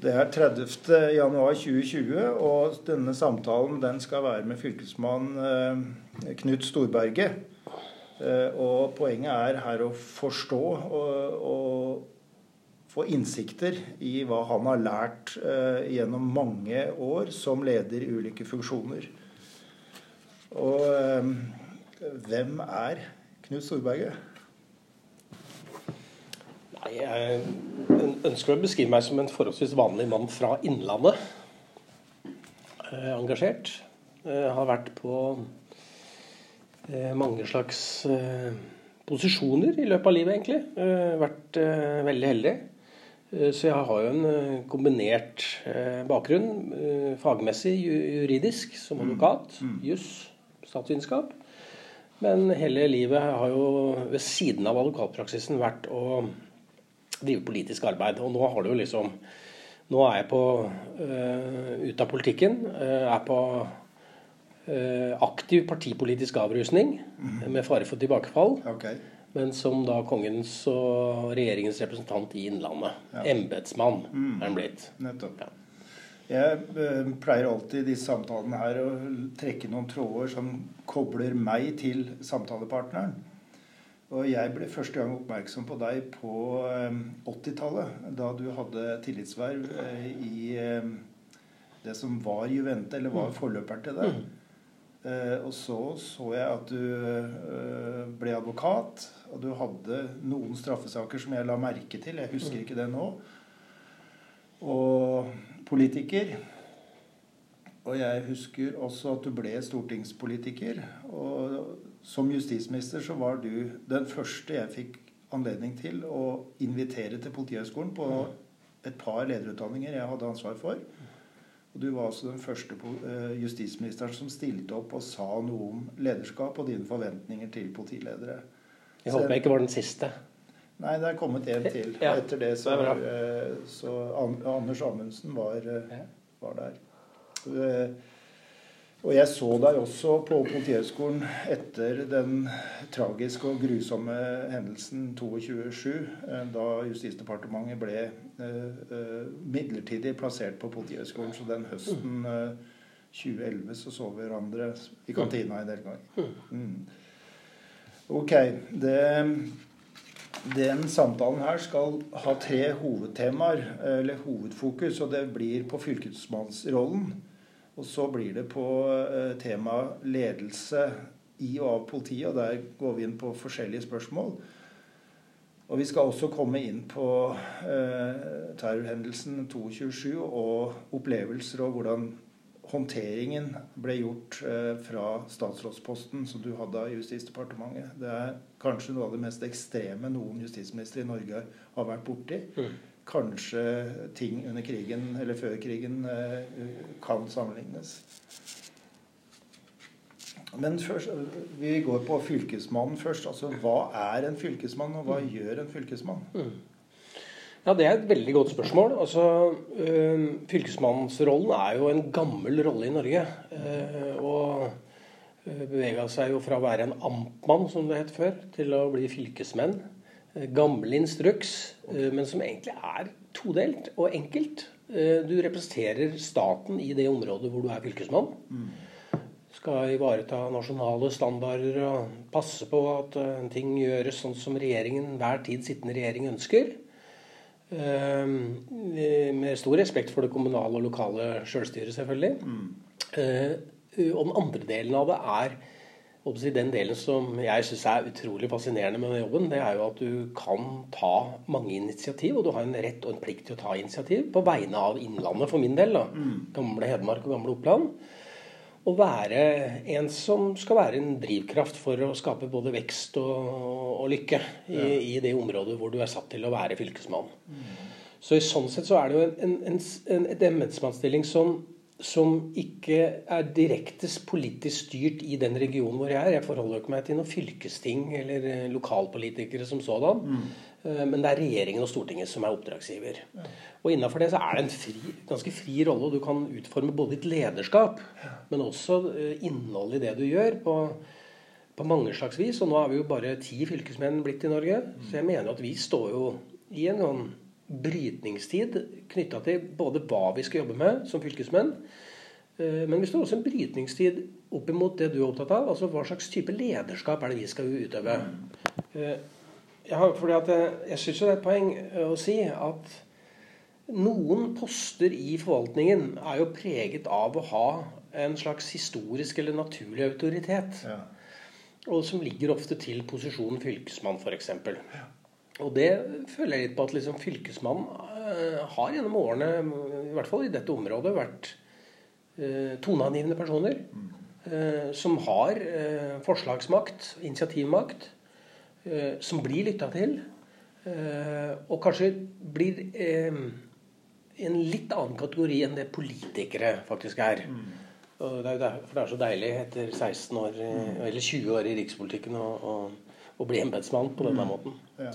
Det er 30. januar 2020, og denne samtalen den skal være med fylkesmann eh, Knut Storberget. Eh, og poenget er her å forstå og, og få innsikter i hva han har lært eh, gjennom mange år som leder i ulike funksjoner. Og hvem er Knut Storberget? Nei, Jeg ønsker å beskrive meg som en forholdsvis vanlig mann fra Innlandet. Eh, engasjert. Jeg har vært på eh, mange slags eh, posisjoner i løpet av livet, egentlig. har vært eh, veldig heldig. Eh, Så jeg har jo en eh, kombinert eh, bakgrunn. eh, Fagmessig juridisk, som advokat. Juss, statsvitenskap. Men hele livet har jo ved siden av advokatpraksisen vært å drive politisk arbeid. Og nå har du jo liksom Nå er jeg på uh, ut av politikken. Uh, er på uh, aktiv partipolitisk avrusning med fare for tilbakefall. Okay. Men som da kongens og regjeringens representant i Innlandet. Embetsmann er han blitt. Nettopp. Ja. Jeg pleier alltid i disse samtalene her å trekke noen tråder som kobler meg til samtalepartneren. Og jeg ble første gang oppmerksom på deg på eh, 80-tallet, da du hadde tillitsverv eh, i eh, det som var Juvente, eller var forløperen til det. Eh, og så så jeg at du eh, ble advokat, og du hadde noen straffesaker som jeg la merke til. Jeg husker ikke det nå. Og politiker. Og jeg husker også at du ble stortingspolitiker. Og som justisminister så var du den første jeg fikk anledning til å invitere til Politihøgskolen på et par lederutdanninger jeg hadde ansvar for. Og du var altså den første eh, justisministeren som stilte opp og sa noe om lederskap og dine forventninger til politiledere. Jeg håper jeg ikke var den siste. Nei, det er kommet en til. Ja, etter det så, det eh, så Anders Amundsen var, eh, var der. Og jeg så deg også på Politihøgskolen etter den tragiske og grusomme hendelsen 22.7, eh, da Justisdepartementet ble eh, eh, midlertidig plassert på Politihøgskolen. Så den høsten eh, 2011 så så vi hverandre i kantina en del ganger. Mm. Ok. Det den samtalen her skal ha tre hovedtemaer, eller hovedfokus, og det blir på fylkesmannsrollen. Og så blir det på eh, tema ledelse i og av politiet, og der går vi inn på forskjellige spørsmål. Og vi skal også komme inn på eh, terrorhendelsen 22.7 og opplevelser og hvordan håndteringen ble gjort eh, fra statsrådsposten som du hadde i Justisdepartementet. Det er kanskje noe av det mest ekstreme noen justisminister i Norge har vært borti. Kanskje ting under krigen eller før krigen eh, kan sammenlignes. Men først, vi går på fylkesmannen først. Altså, Hva er en fylkesmann, og hva gjør en fylkesmann? Ja, Det er et veldig godt spørsmål. Altså, øh, Fylkesmannsrollen er jo en gammel rolle i Norge. øh, og bevega seg jo fra å være en amtmann, som det het før, til å bli fylkesmenn. Eh, Gammel instruks, øh, men som egentlig er todelt og enkelt. Eh, Du representerer staten i det området hvor du er fylkesmann. Skal ivareta nasjonale standarder og passe på at eh, ting gjøres sånn som regjeringen, hver tid sittende regjering ønsker. Eh, Med stor respekt for det kommunale og lokale sjølstyret, selvfølgelig. Mm. Og den andre delen av det er den delen som jeg syns er utrolig fascinerende med denne jobben. Det er jo at du kan ta mange initiativ, og du har en rett og en plikt til å ta initiativ på vegne av Innlandet, for min del. da, Gamle Hedmark og gamle Oppland. Å være en som skal være en drivkraft for å skape både vekst og, og lykke i, i det området hvor du er satt til å være fylkesmann. Så i sånn sett så er det jo en, en, en, et embetsmannsstilling som, som ikke er direkte politisk styrt i den regionen hvor jeg er. Jeg forholder ikke meg til noe fylkesting eller eh, lokalpolitikere som sådan. Mm. Men det er regjeringen og Stortinget som er oppdragsgiver. Og innafor det så er det en fri, ganske fri rolle, og du kan utforme både ditt lederskap, men også eh, innholdet i det du gjør, på, på mange slags vis. Og nå er vi jo bare ti fylkesmenn blitt i Norge, så jeg mener at vi står jo i en sånn brytningstid knytta til både hva vi skal jobbe med som fylkesmenn, eh, men vi står også en brytningstid opp imot det du er opptatt av. altså Hva slags type lederskap er det vi skal utøve? Eh, jeg, har, fordi at jeg, jeg syns det er et poeng å si at noen poster i forvaltningen er jo preget av å ha en slags historisk eller naturlig autoritet. Ja. Og som ligger ofte til posisjonen fylkesmann, f.eks. Ja. Og det føler jeg litt på at liksom fylkesmannen uh, har gjennom årene, i hvert fall i dette området, vært uh, toneangivende personer. Mm. Uh, som har forslagsmakt, initiativmakt, som blir lytta til. og kanskje blir en litt annen kategori enn det politikere faktisk er. og Det er der, for det er så deilig etter 16 år, mm. eller 20 år i rikspolitikken å, bli embetsmann på denne mm. måten. Ja.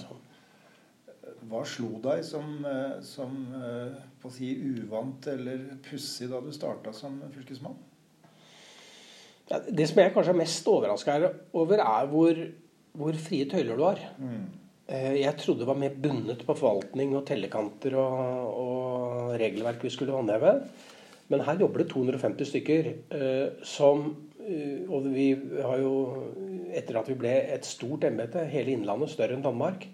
Hva slo deg som, eh, som eh, på å si, uvant eller pussig da du starta som fylkesmann? Ja, det som jeg kanskje er mest overraska over, er hvor, hvor frie tøyler du har. Mm. Eh, jeg trodde det var mer bundet på forvaltning og tellekanter og, og regelverk vi skulle håndheve. Men her jobber det 250 stykker eh, som Og vi har jo, etter at vi ble et stort embete, hele Innlandet større enn Danmark,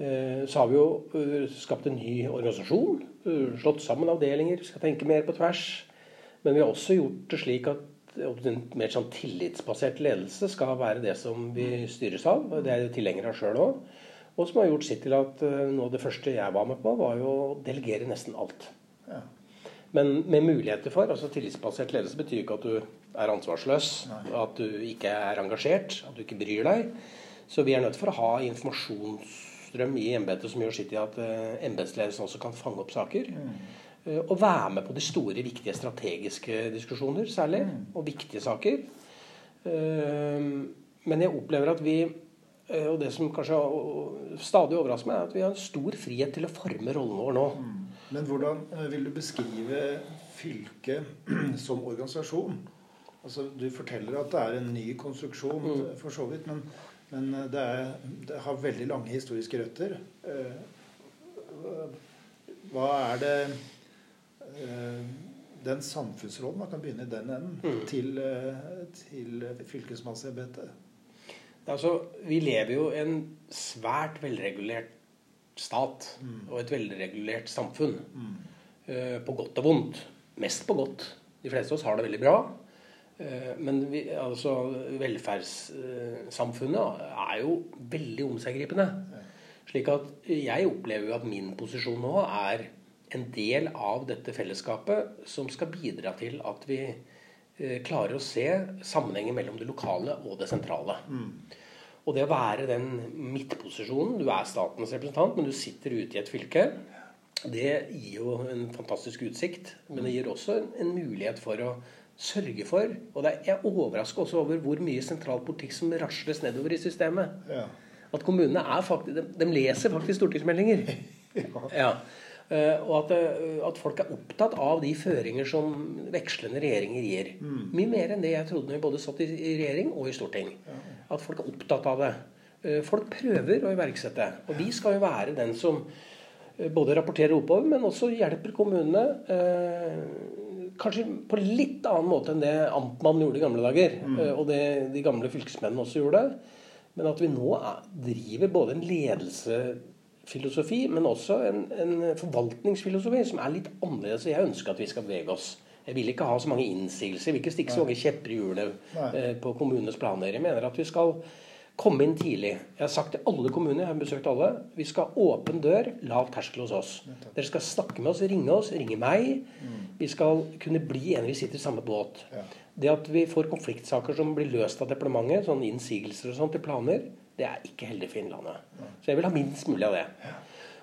så har vi jo skapt en ny organisasjon. Slått sammen avdelinger, skal tenke mer på tvers. Men vi har også gjort det slik at en mer sånn tillitsbasert ledelse skal være det som vi styres av. Det er tilhengere tilhenger av sjøl òg. Og som har gjort sitt til at noe av det første jeg var med på, var jo å delegere nesten alt. Ja. Men med muligheter for. altså Tillitsbasert ledelse betyr ikke at du er ansvarsløs, Nei. at du ikke er engasjert, at du ikke bryr deg. Så vi er nødt for å ha informasjonsstrøm i embetet som gjør sitt i at uh, embetsledelsen også kan fange opp saker. Mm. Uh, og være med på de store, viktige strategiske diskusjoner særlig, mm. og viktige saker. Uh, men jeg opplever at vi og det som kanskje stadig overrasker meg, er at vi har en stor frihet til å forme rollen vår nå. Mm. Men hvordan eh, vil du beskrive fylket som organisasjon? Altså, du forteller at det er en ny konstruksjon, mm. for så vidt. Men, men eh, det, er, det, har veldig lange historiske røtter. Eh, hva er det Den samfunnsrollen Man kan begynne i den enden. Mm. Til, til fylkesmannsembetet. Altså, vi lever jo i en svært velregulert stat mm. og et velregulert samfunn. Mm. På godt og vondt. Mest på godt. De fleste av oss har det veldig bra. Uh, men vi, altså, velferdssamfunnet er jo veldig omseggripende. Slik at jeg opplever jo at min posisjon nå er en del av dette fellesskapet som skal bidra til at vi uh, klarer å se sammenhengen mellom det lokale og det sentrale. Mm. Og det å være den midtposisjonen Du er statens representant, men du sitter ute i et fylke. Det gir jo en fantastisk utsikt, men det gir også en mulighet for å sørge for Og er, jeg er overraska også over hvor mye sentral politikk som rasles nedover i systemet. Ja. At kommunene er faktisk de, de leser faktisk stortingsmeldinger. ja. ja. Uh, og at, uh, at, folk er opptatt av de føringer som vekslende regjeringer gir. Mm. Mye mer enn det jeg trodde når vi både satt i, i regjering og i storting. Ja at folk er opptatt av det. Uh, folk prøver å iverksette. Og vi skal jo være den som både rapporterer oppover, men også hjelper kommunene. Eh, kanskje på litt annen måte enn det amtmannen gjorde i gamle dager. Mm. Og det de gamle fylkesmennene også gjorde. Men at vi nå driver både en ledelsefilosofi, men også en, en forvaltningsfilosofi som er litt annerledes. Jeg ønsker at vi skal bevege oss jeg vil ikke ha så mange innsigelser. Jeg vil ikke stikke så mange kjepper i hjulene eh, på kommunenes planer. Jeg mener at vi skal komme inn tidlig. Jeg har sagt til alle kommuner, jeg har besøkt alle, vi skal ha åpen dør, lav terskel hos oss. Dere skal snakke med oss, ringe oss, ringe meg. Mm. Vi skal kunne bli enige, vi sitter i samme båt. Det at vi får konfliktsaker som blir løst av departementet, sånn innsigelser og sånt til planer, det er ikke heldig for Innlandet. Så jeg vil ha minst mulig av det.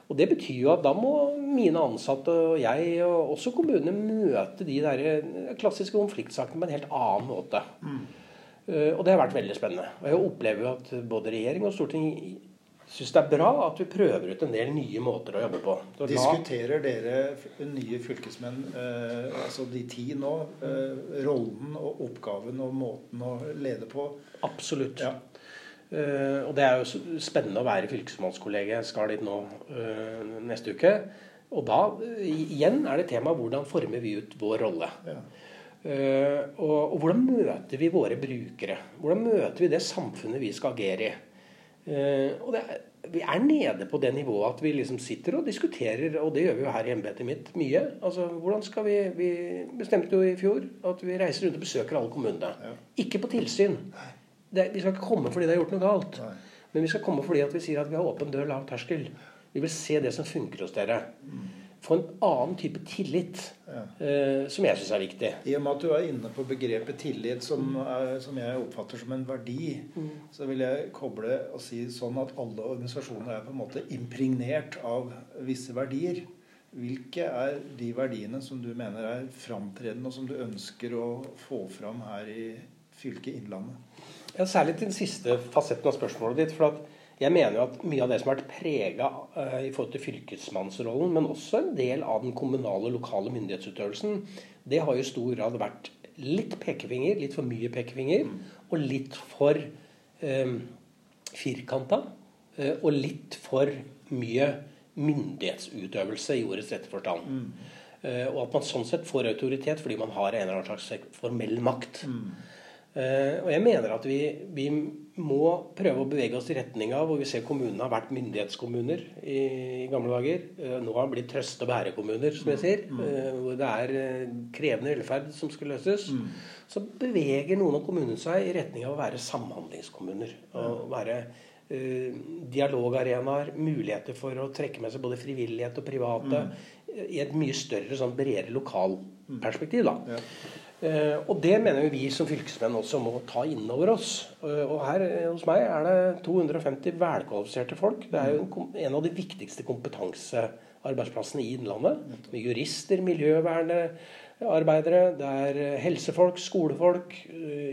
Og Det betyr jo at da må mine ansatte og jeg, og også kommunene, møte de der eh, klassiske konfliktsakene på en helt annen måte. Mm. Uh, og det har vært veldig spennende. Og jeg opplever jo at både regjering og storting syns det er bra at vi prøver ut en del nye måter å jobbe på. Så Diskuterer dere nye fylkesmenn, eh, altså de ti nå, eh, rollen og oppgaven og måten å lede på? Absolutt. Ja. Uh, og det er jo spennende å være fylkesmannskollega. Jeg skal dit nå uh, neste uke. Og da igjen er det tema hvordan former vi ut vår rolle. Ja. Og, og, hvordan møter vi våre brukere? Hvordan møter vi det samfunnet vi skal agere i? og det er, vi er nede på det nivået at vi liksom sitter og diskuterer, og det gjør vi jo her i embetet mitt mye. Altså, hvordan skal Vi vi bestemte jo i fjor at vi reiser rundt og besøker alle kommunene. Ja. Ikke på tilsyn. Det, vi skal ikke komme fordi det har gjort noe galt. Nei. Men vi skal komme fordi at vi sier at vi har åpen dør, lav terskel. Vi vil se det som funker hos dere. Mm. Få en annen type tillit, ja. eh, som jeg syns er viktig. I og med at du er inne på begrepet tillit, som, er, som jeg oppfatter som en verdi, mm. så vil jeg koble og si sånn at alle organisasjoner er på en måte impregnert av visse verdier. Hvilke er de verdiene som du mener er framtredende, og som du ønsker å få fram her i fylket Innlandet? Ja, særlig til den siste fasetten av spørsmålet ditt. for at jeg mener jo at mye av det som har vært prega uh, i forhold til fylkesmannsrollen, men også en del av den kommunale og lokale myndighetsutøvelsen, det har jo i stor grad vært litt pekefinger, litt for mye pekefinger, og litt for um, firkanta. Uh, og litt for mye myndighetsutøvelse i ordets rette forstand. Mm. Uh, og at man sånn sett får autoritet fordi man har en eller annen slags formell makt. Mm. Uh, og jeg mener at vi, vi, må prøve å bevege oss i retning av hvor vi ser kommunene har vært myndighetskommuner i, i gamle dager. Uh, nå har det blitt trøst- og bærekommuner, som jeg sier. Mm. hvor det er krevende velferd som skal løses. Mm. Så beveger noen av kommunene seg i retning av å være samhandlingskommuner. Og være dialogarenaer, muligheter for å trekke med seg både frivillighet og private mm. i et mye større, sånn bredere lokalperspektiv. da. Ja. Uh, og det mener vi som fylkesmenn også må ta inn over oss. Uh, og her uh, hos meg er det 250 velkvalifiserte folk. Det er jo en, av de viktigste kompetansearbeidsplassene i Innlandet. Med jurister, miljøvernearbeidere, det er helsefolk, skolefolk,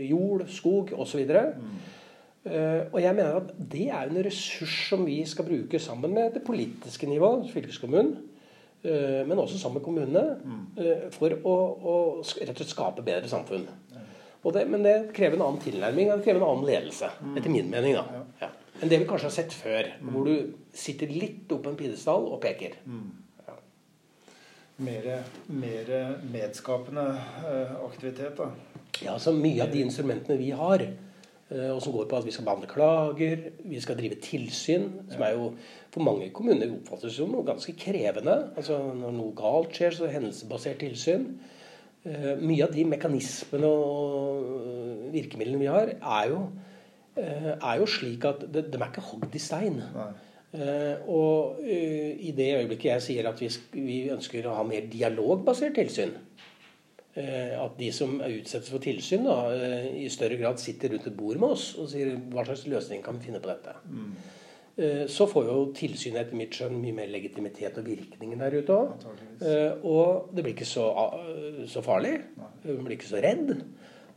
jord, skog osv. Uh, og jeg mener at det er en ressurs som vi skal bruke sammen med det politiske nivå, fylkeskommunen Eh, men også sammen med kommunene, mm. for å, å, rett og slett skape bedre samfunn. Det, men det krever en annen tilnærming det krever en annen ledelse, etter min mening. da. Ja. Enn det vi kanskje har sett før, hvor du sitter litt oppe på en pidestall og peker. Ja. Mer, mer medskapende eh, aktivitet, da. Ja, så mye av de instrumentene vi har, Eh, og som går på at vi skal behandle klager, vi skal drive tilsyn, som er jo for mange kommuner oppfattes som noe ganske krevende. Altså Når noe galt skjer, så er hendelsesbasert tilsyn. Eh, mye av de mekanismene og virkemidlene vi har, er jo, eh, er jo slik at de, de er ikke hogd i stein. og i det øyeblikket jeg sier at vi, vi ønsker å ha mer dialogbasert tilsyn, uh, at de som utsettes for tilsyn, da, i større grad sitter rundt et bord med oss og sier hva slags løsning kan vi finne på dette. Mm. Så får jo tilsynet etter mitt skjønn mye mer legitimitet og virkningen der ute òg. Og det blir ikke så, så farlig. Man blir ikke så redd.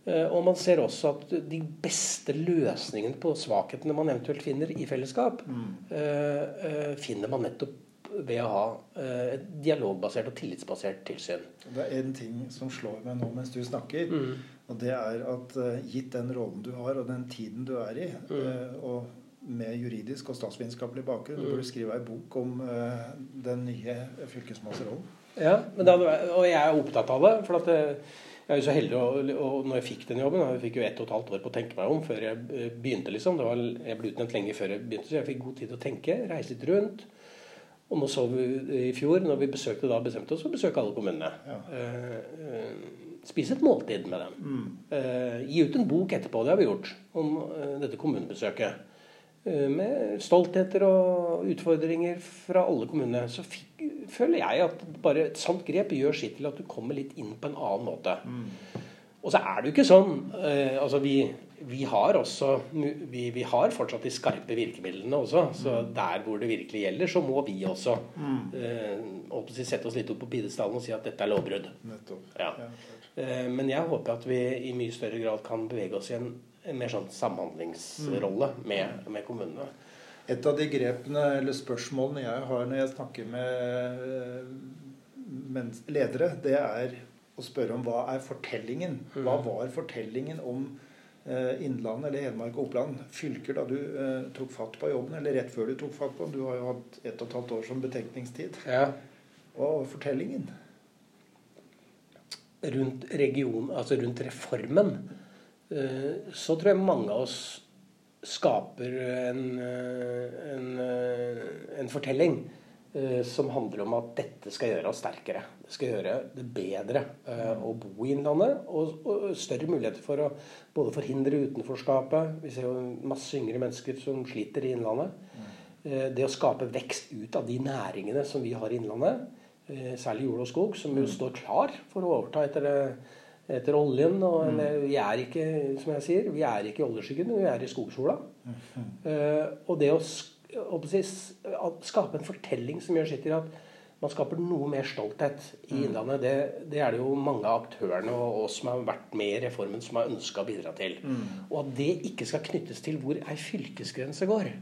Og man ser også at de beste løsningene på svakhetene man eventuelt finner i fellesskap, mm. finner man nettopp ved å ha eh, et dialogbasert og tillitsbasert tilsyn. Det er en ting som slår meg nå mens du snakker. Mm. Og det er at gitt den rollen du har, og den tiden du er i, mm. og med juridisk og statsvitenskapelig bakgrunn, mm. du burde skrive ei bok om uh, den nye fylkesmannsrollen. Ja, da, og jeg er opptatt av det. for at jeg er jo så heldig, og, og når jeg fikk den jobben Jeg fikk jo ett og et halvt år på å tenke meg om før jeg begynte. liksom, var, Jeg ble utnevnt lenge før jeg begynte, så jeg fikk god tid til å tenke. Reise litt rundt. Og nå så vi i fjor, når vi besøkte da bestemte oss for å besøke alle kommunene. Ja. Uh, spise et måltid med dem. Mm. Uh, gi ut en bok etterpå, det har vi gjort, om uh, dette kommunebesøket. Med stoltheter og utfordringer fra alle kommunene. Så fikk, føler jeg at bare et sant grep gjør sitt til at du kommer litt inn på en annen måte. Mm. Og så er det jo ikke sånn altså vi vi har også vi, vi, har fortsatt de skarpe virkemidlene også. Så mm. der hvor det virkelig gjelder, så må vi også mm. eh, sette oss litt opp på pidestallen og si at dette er lovbrudd. Ja. Eh, men jeg håper at vi i mye større grad kan bevege oss i en, en mer sånn samhandlingsrolle mm. med, med, kommunene. Et av de grepene eller spørsmålene jeg har når jeg snakker med eh, ledere, det er å spørre om hva er fortellingen? Hva mm. var fortellingen om eh, Innlandet eller Hedmark og Oppland fylker da du eh, tok fatt på jobben, eller rett før du tok fatt på den. Du har jo hatt ett og et halvt år som betenkningstid. Ja. Og fortellingen? Rundt region, altså rundt reformen, så tror jeg mange av oss skaper en, eh, en, eh, en fortelling som handler om at dette skal gjøre oss sterkere. Det skal gjøre det bedre å bo i Innlandet. Og, og, større muligheter for å både forhindre utenforskapet Vi ser jo masse yngre mennesker som sliter i Innlandet. Det å skape vekst ut av de næringene som vi har i Innlandet. Særlig jord og skog, som jo står klar for å overta etter, etter oljen. Og, mm. vi er ikke som jeg sier, vi er ikke i oljeskyggen, vi er i skogsola. Mm. og det å skape en fortelling som gjør sitt til at man skaper noe mer stolthet i mm. Innlandet. Det, det, er det jo mange av aktørene og oss som har vært med i reformen, som har ønska å bidra til. Mm. Og at det ikke skal knyttes til hvor ei fylkesgrense går.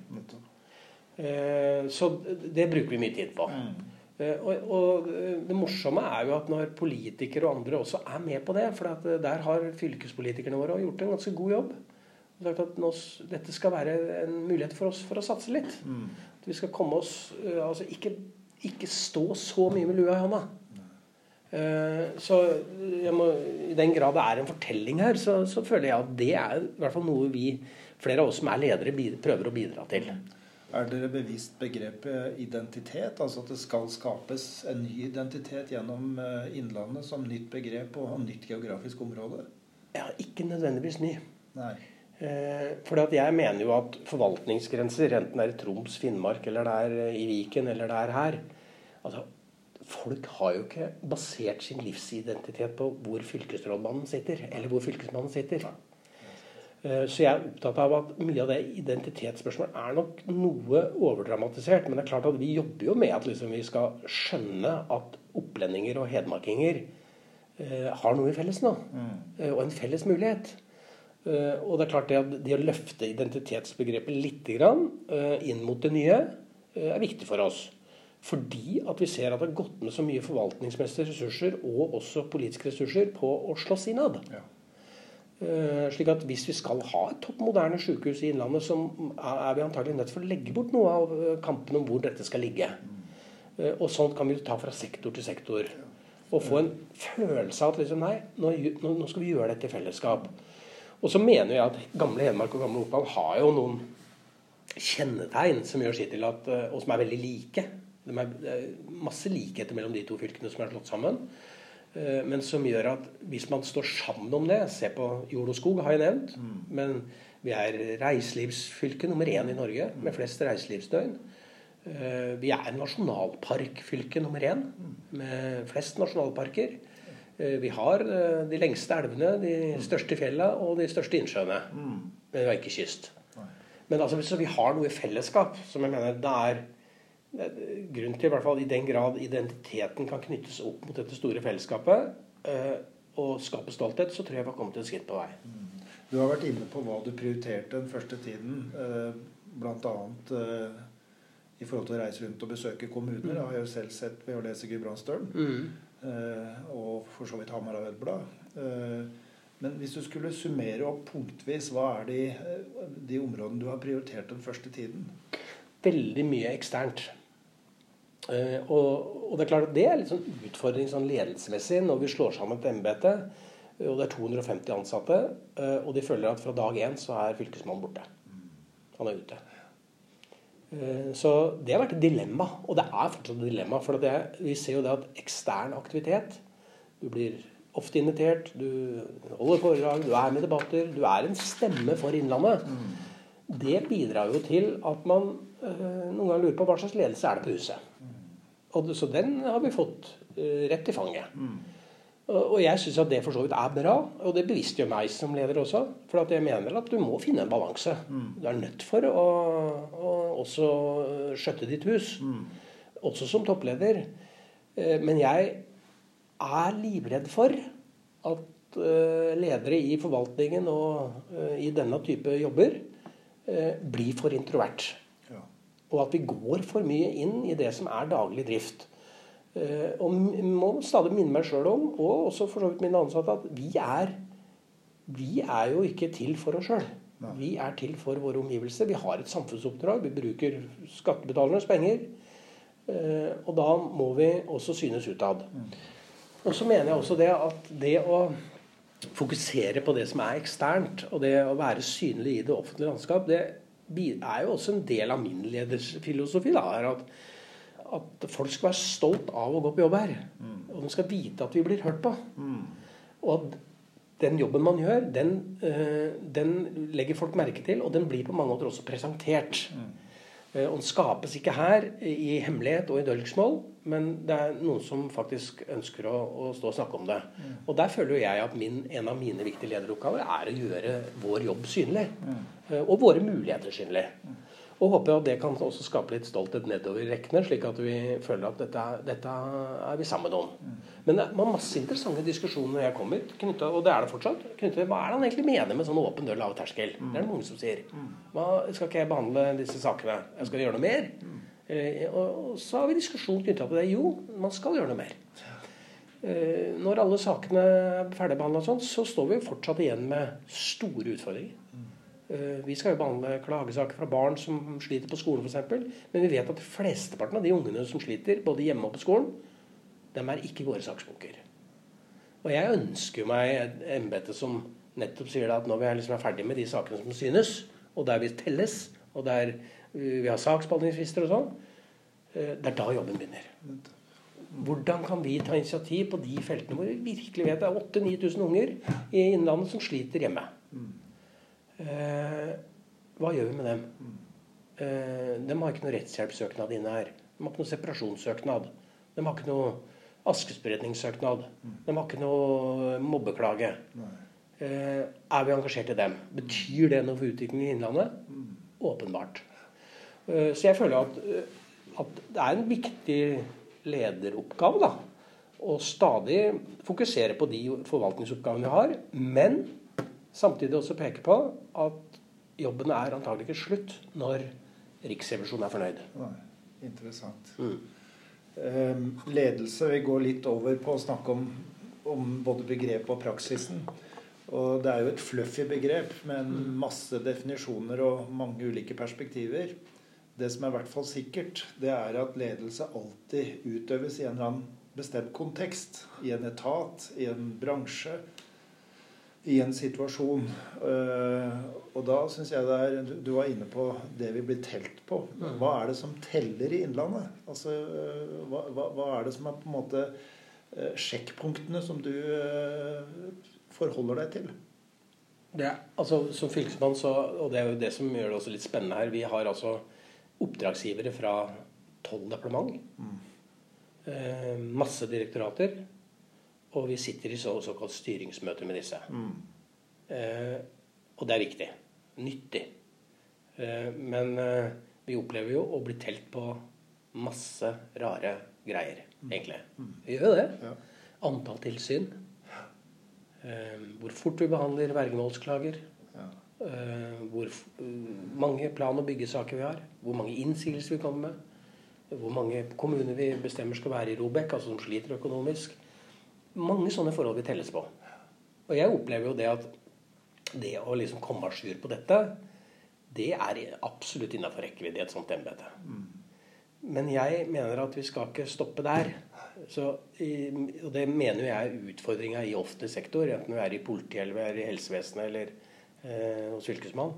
Uh, så det bruker vi mye tid på. Mm. Eh, og, og, det morsomme er jo at når politikere og andre også er med på det For der har fylkespolitikerne våre gjort en ganske god jobb sagt at nå, dette skal være en mulighet for oss for å satse litt. Mm. At vi skal komme oss Altså ikke, ikke, stå så mye med lua i hånda. Så må, i den grad det er en fortelling her, så, så, føler jeg at det er i hvert fall noe vi, flere av oss som er ledere, prøver å bidra til. Er dere bevisst begrepet identitet? Altså at det skal skapes en ny identitet gjennom eh, Innlandet som nytt begrep og nytt geografisk område? Ja, ikke nødvendigvis ny. Nei. Fordi for jeg mener jo at forvaltningsgrenser, enten det er i Troms, Finnmark, eller det er eh, i Viken, eller det er her altså, Folk har jo ikke basert sin livsidentitet på hvor fylkesrådmannen sitter, eller hvor fylkesmannen sitter. Eh, så jeg er opptatt av at mye av det identitetsspørsmålet er nok noe overdramatisert. Men det er klart at vi jobber jo med at liksom vi skal skjønne at opplendinger og hedmarkinger eh, har noe i felles nå. Mm. Eh, og en felles mulighet. Og det er klart det, at det å løfte identitetsbegrepet litt grann, inn mot det nye er viktig for oss. Fordi at vi ser at det har gått med så mye forvaltningsmessige ressurser og også politiske ressurser på å slåss innad. Ja. Slik at hvis vi skal ha et topp moderne sykehus i Innlandet, så er vi antagelig nødt for å legge bort noe av kampen om hvor dette skal ligge. og sånt kan vi jo ta fra sektor til sektor. Og få en følelse av at liksom, nei, nå, nå skal vi gjøre dette i fellesskap. Og så mener jeg at gamle Hedmark og gamle Oppland har jo noen kjennetegn som gjør sitt til at, eh, og som er veldig like. Det er masse likheter mellom de to fylkene som er slått sammen. Eh, men som gjør at hvis man står sammen om det Se på jord og skog, har jeg nevnt. Mm. Men vi er reiselivsfylke nummer én i Norge med flest reiselivsdøgn. Eh, vi er nasjonalparkfylke nummer én med flest nasjonalparker. Eh, vi har de lengste elvene, de største fjella og de største innsjøene. Mm. Men vi har ikke kyst. Men altså, så vi har noe i fellesskap som jeg mener det er grunn til, i hvert fall i den grad identiteten kan knyttes opp mot dette store fellesskapet eh, og skape stolthet, så tror jeg vi har kommet et skritt på vei. Mm. Du har vært inne på hva du prioriterte den første tiden. Bl.a. i forhold til å reise rundt og besøke kommuner. har Jeg har jo selv sett ved å lese Gudbrandsdølen. Mm. Eh, og for så vidt Hamar Arbeiderblad. Eh, men hvis du skulle summere opp punktvis, hva er de, eh, de områdene du har prioritert den første tiden? Veldig mye eksternt. Uh, og, og, det er klart at det er litt sånn utfordring sånn ledelsesmessig når vi slår sammen et embete, og det er 250 ansatte, uh, og de føler at fra dag én så er fylkesmannen borte. Han er ute. Eh, så det har vært et dilemma, og det er fortsatt et dilemma. For det, vi ser jo det at ekstern aktivitet Du blir ofte invitert, du holder foredrag, du er med i debatter, du er en stemme for Innlandet. Mm. Det bidrar jo til at man noen ganger lurer på hva slags ledelse er det på huset. Og, så den har vi fått øh, rett i fanget. Mm. Og jeg syns at det for så vidt er bra, og det bevisstgjør meg som leder også. For jeg mener at du må finne en balanse. Mm. Du er nødt for å, å også skjøtte ditt hus. Mm. Også som toppleder. Eh, men jeg er livredd for at eh, ledere i forvaltningen og eh, i denne type jobber blir for introvert. Og at vi går for mye inn i det som er daglig drift. Og må stadig minne meg sjøl om, og også for så vidt mine ansatte, at vi er vi er jo ikke til for oss sjøl. Vi er til for våre omgivelser. Vi har et samfunnsoppdrag. Vi bruker skattebetalernes penger. Eh, og da må vi også synes utad. Og så mener jeg også det at det å fokusere på det som er eksternt, og det å være synlig i det offentlige landskap, det er jo også en del av min ledersfilosofi. da, er at, at folk skal være stolt av å gå på jobb her. Og de skal vite at vi blir hørt på. Og at den jobben man gjør, den, øh, den, legger folk merke til, og den blir på mange måter også presentert. Mm. Og den skapes ikke her i hemmelighet og i dølgsmål, men det er noen som faktisk ønsker å, å stå og snakke om det. Mm. Og der føler jeg at min, en av mine viktige lederoppgaver er å gjøre vår jobb synlig. Mm. Og våre muligheter synlig. Mm. Og håper at det kan også skape litt stolthet nedover i rekkene, slik at vi føler at dette, dette er vi sammen om. Men det var masse interessante diskusjoner når jeg kommer, knyttet, og det er det fortsatt. Knyttet, hva er det han egentlig mener med sånn åpen dør, lav terskel? Det er det mange som sier. Hva, skal ikke jeg behandle disse sakene? Jeg skal gjøre noe mer? Eh, og så har vi diskusjon knytta til det. Jo, man skal gjøre noe mer. Eh, når alle sakene er ferdigbehandla sånn, så står vi fortsatt igjen med store utfordringer. Eh, vi skal jo behandle klagesaker fra barn som sliter på skolen f.eks. Men vi vet at flesteparten av de ungene som sliter, både hjemme og på skolen, dem er ikke våre saksbunker. Og jeg ønsker meg et embete som nettopp sier at når vi er, liksom er ferdig med de sakene som synes, og der vi telles, og der vi har saksbehandlingsfrister og sånn, eh, det er da jobben begynner. Hvordan kan vi ta initiativ på de feltene hvor vi virkelig vet det er 8000-9000 unger i Innlandet som sliter hjemme? Eh, hva gjør vi med dem? Eh, de har ikke noe rettshjelpssøknad inne her. De har ikke noe separasjonssøknad. De har ikke noe askespredningssøknad. De har ikke noe mobbeklage. Eh, er vi engasjert i dem? Betyr det noe for utviklingen i Innlandet? Åpenbart. Eh, så jeg føler at, at, det er en viktig lederoppgave da, å stadig fokusere på de forvaltningsoppgavene vi har. Men Samtidig også peke på at jobben er antagelig ikke slutt når Riksrevisjonen er fornøyd. Nei, interessant. Mm. Um, ledelse Vi går litt over på å snakke om, om både begrepet og praksisen. Og det er jo et fluffy begrep med mm. masse definisjoner og mange ulike perspektiver. Det som er i hvert fall sikkert, det er at ledelse alltid utøves i en eller annen bestemt kontekst. I en etat, i en bransje, i en situasjon. Uh, og da syns jeg det er Du var inne på det vi blir telt på. Mm. Hva er det som teller i Innlandet? Altså, uh, hva, hva, er det som er på en måte uh, sjekkpunktene som du forholder deg til? Det, altså, som fylkesmann, så, og det er jo det som gjør det også litt spennende her Vi har altså oppdragsgivere fra tolv departement. Mm. masse direktorater og vi sitter i så, såkalt styringsmøter med disse. Mm. Eh, og det er viktig. Nyttig. Eh, men eh, vi opplever jo å bli telt på masse rare greier, mm. egentlig. Mm. Vi gjør jo det. Ja. Antall tilsyn. Eh, hvor fort vi behandler vergemålsklager. Ja. Eh, hvor mange plan- og byggesaker vi har. Hvor mange innsigelser vi kommer med. Hvor mange kommuner vi bestemmer skal være i Robek, altså som sliter økonomisk mange sånne forhold vi telles på. Og jeg opplever jo det at det å liksom komme à jour på dette, det er absolutt innafor rekkevidde i et sånt embete. Men jeg mener at vi skal ikke stoppe der. Så, og det mener jeg er utfordringa i offentlig sektor, enten vi er i politiet eller vi er i helsevesenet eller eh, hos Fylkesmannen.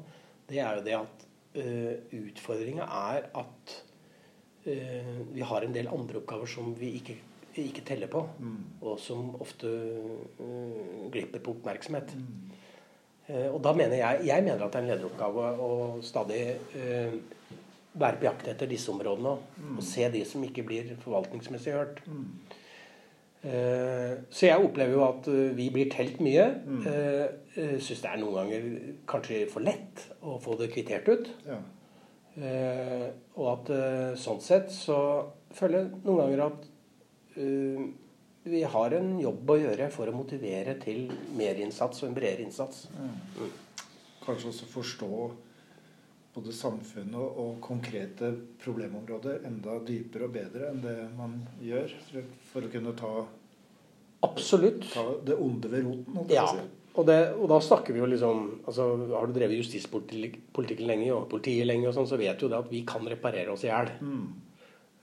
Det er jo det at eh, utfordringa er at eh, vi har en del andre oppgaver som vi ikke ikke teller på, mm. og som ofte uh, glipper på oppmerksomhet. Mm. Uh, og da mener jeg jeg mener at det er en lederoppgave å stadig uh, være på jakt etter disse områdene mm. og se de som ikke blir forvaltningsmessig hørt. Mm. så jeg opplever jo at vi blir telt mye. Mm. Syns det er noen ganger kanskje for lett å få det kvittert ut. Ja. og at sånn sett så føler jeg noen ganger at vi har en jobb å gjøre for å motivere til mer innsats og en bredere innsats. Mm. Kanskje også forstå både samfunnet og konkrete problemområder enda dypere og bedre enn det man gjør, for å kunne ta, Absolutt. ta det onde ved roten. Ja. Og, det, og, da snakker vi jo liksom altså Har du drevet justispolitikken lenge og politiet lenge, og sånn, så vet du jo det at vi kan reparere oss i hjel. Mm.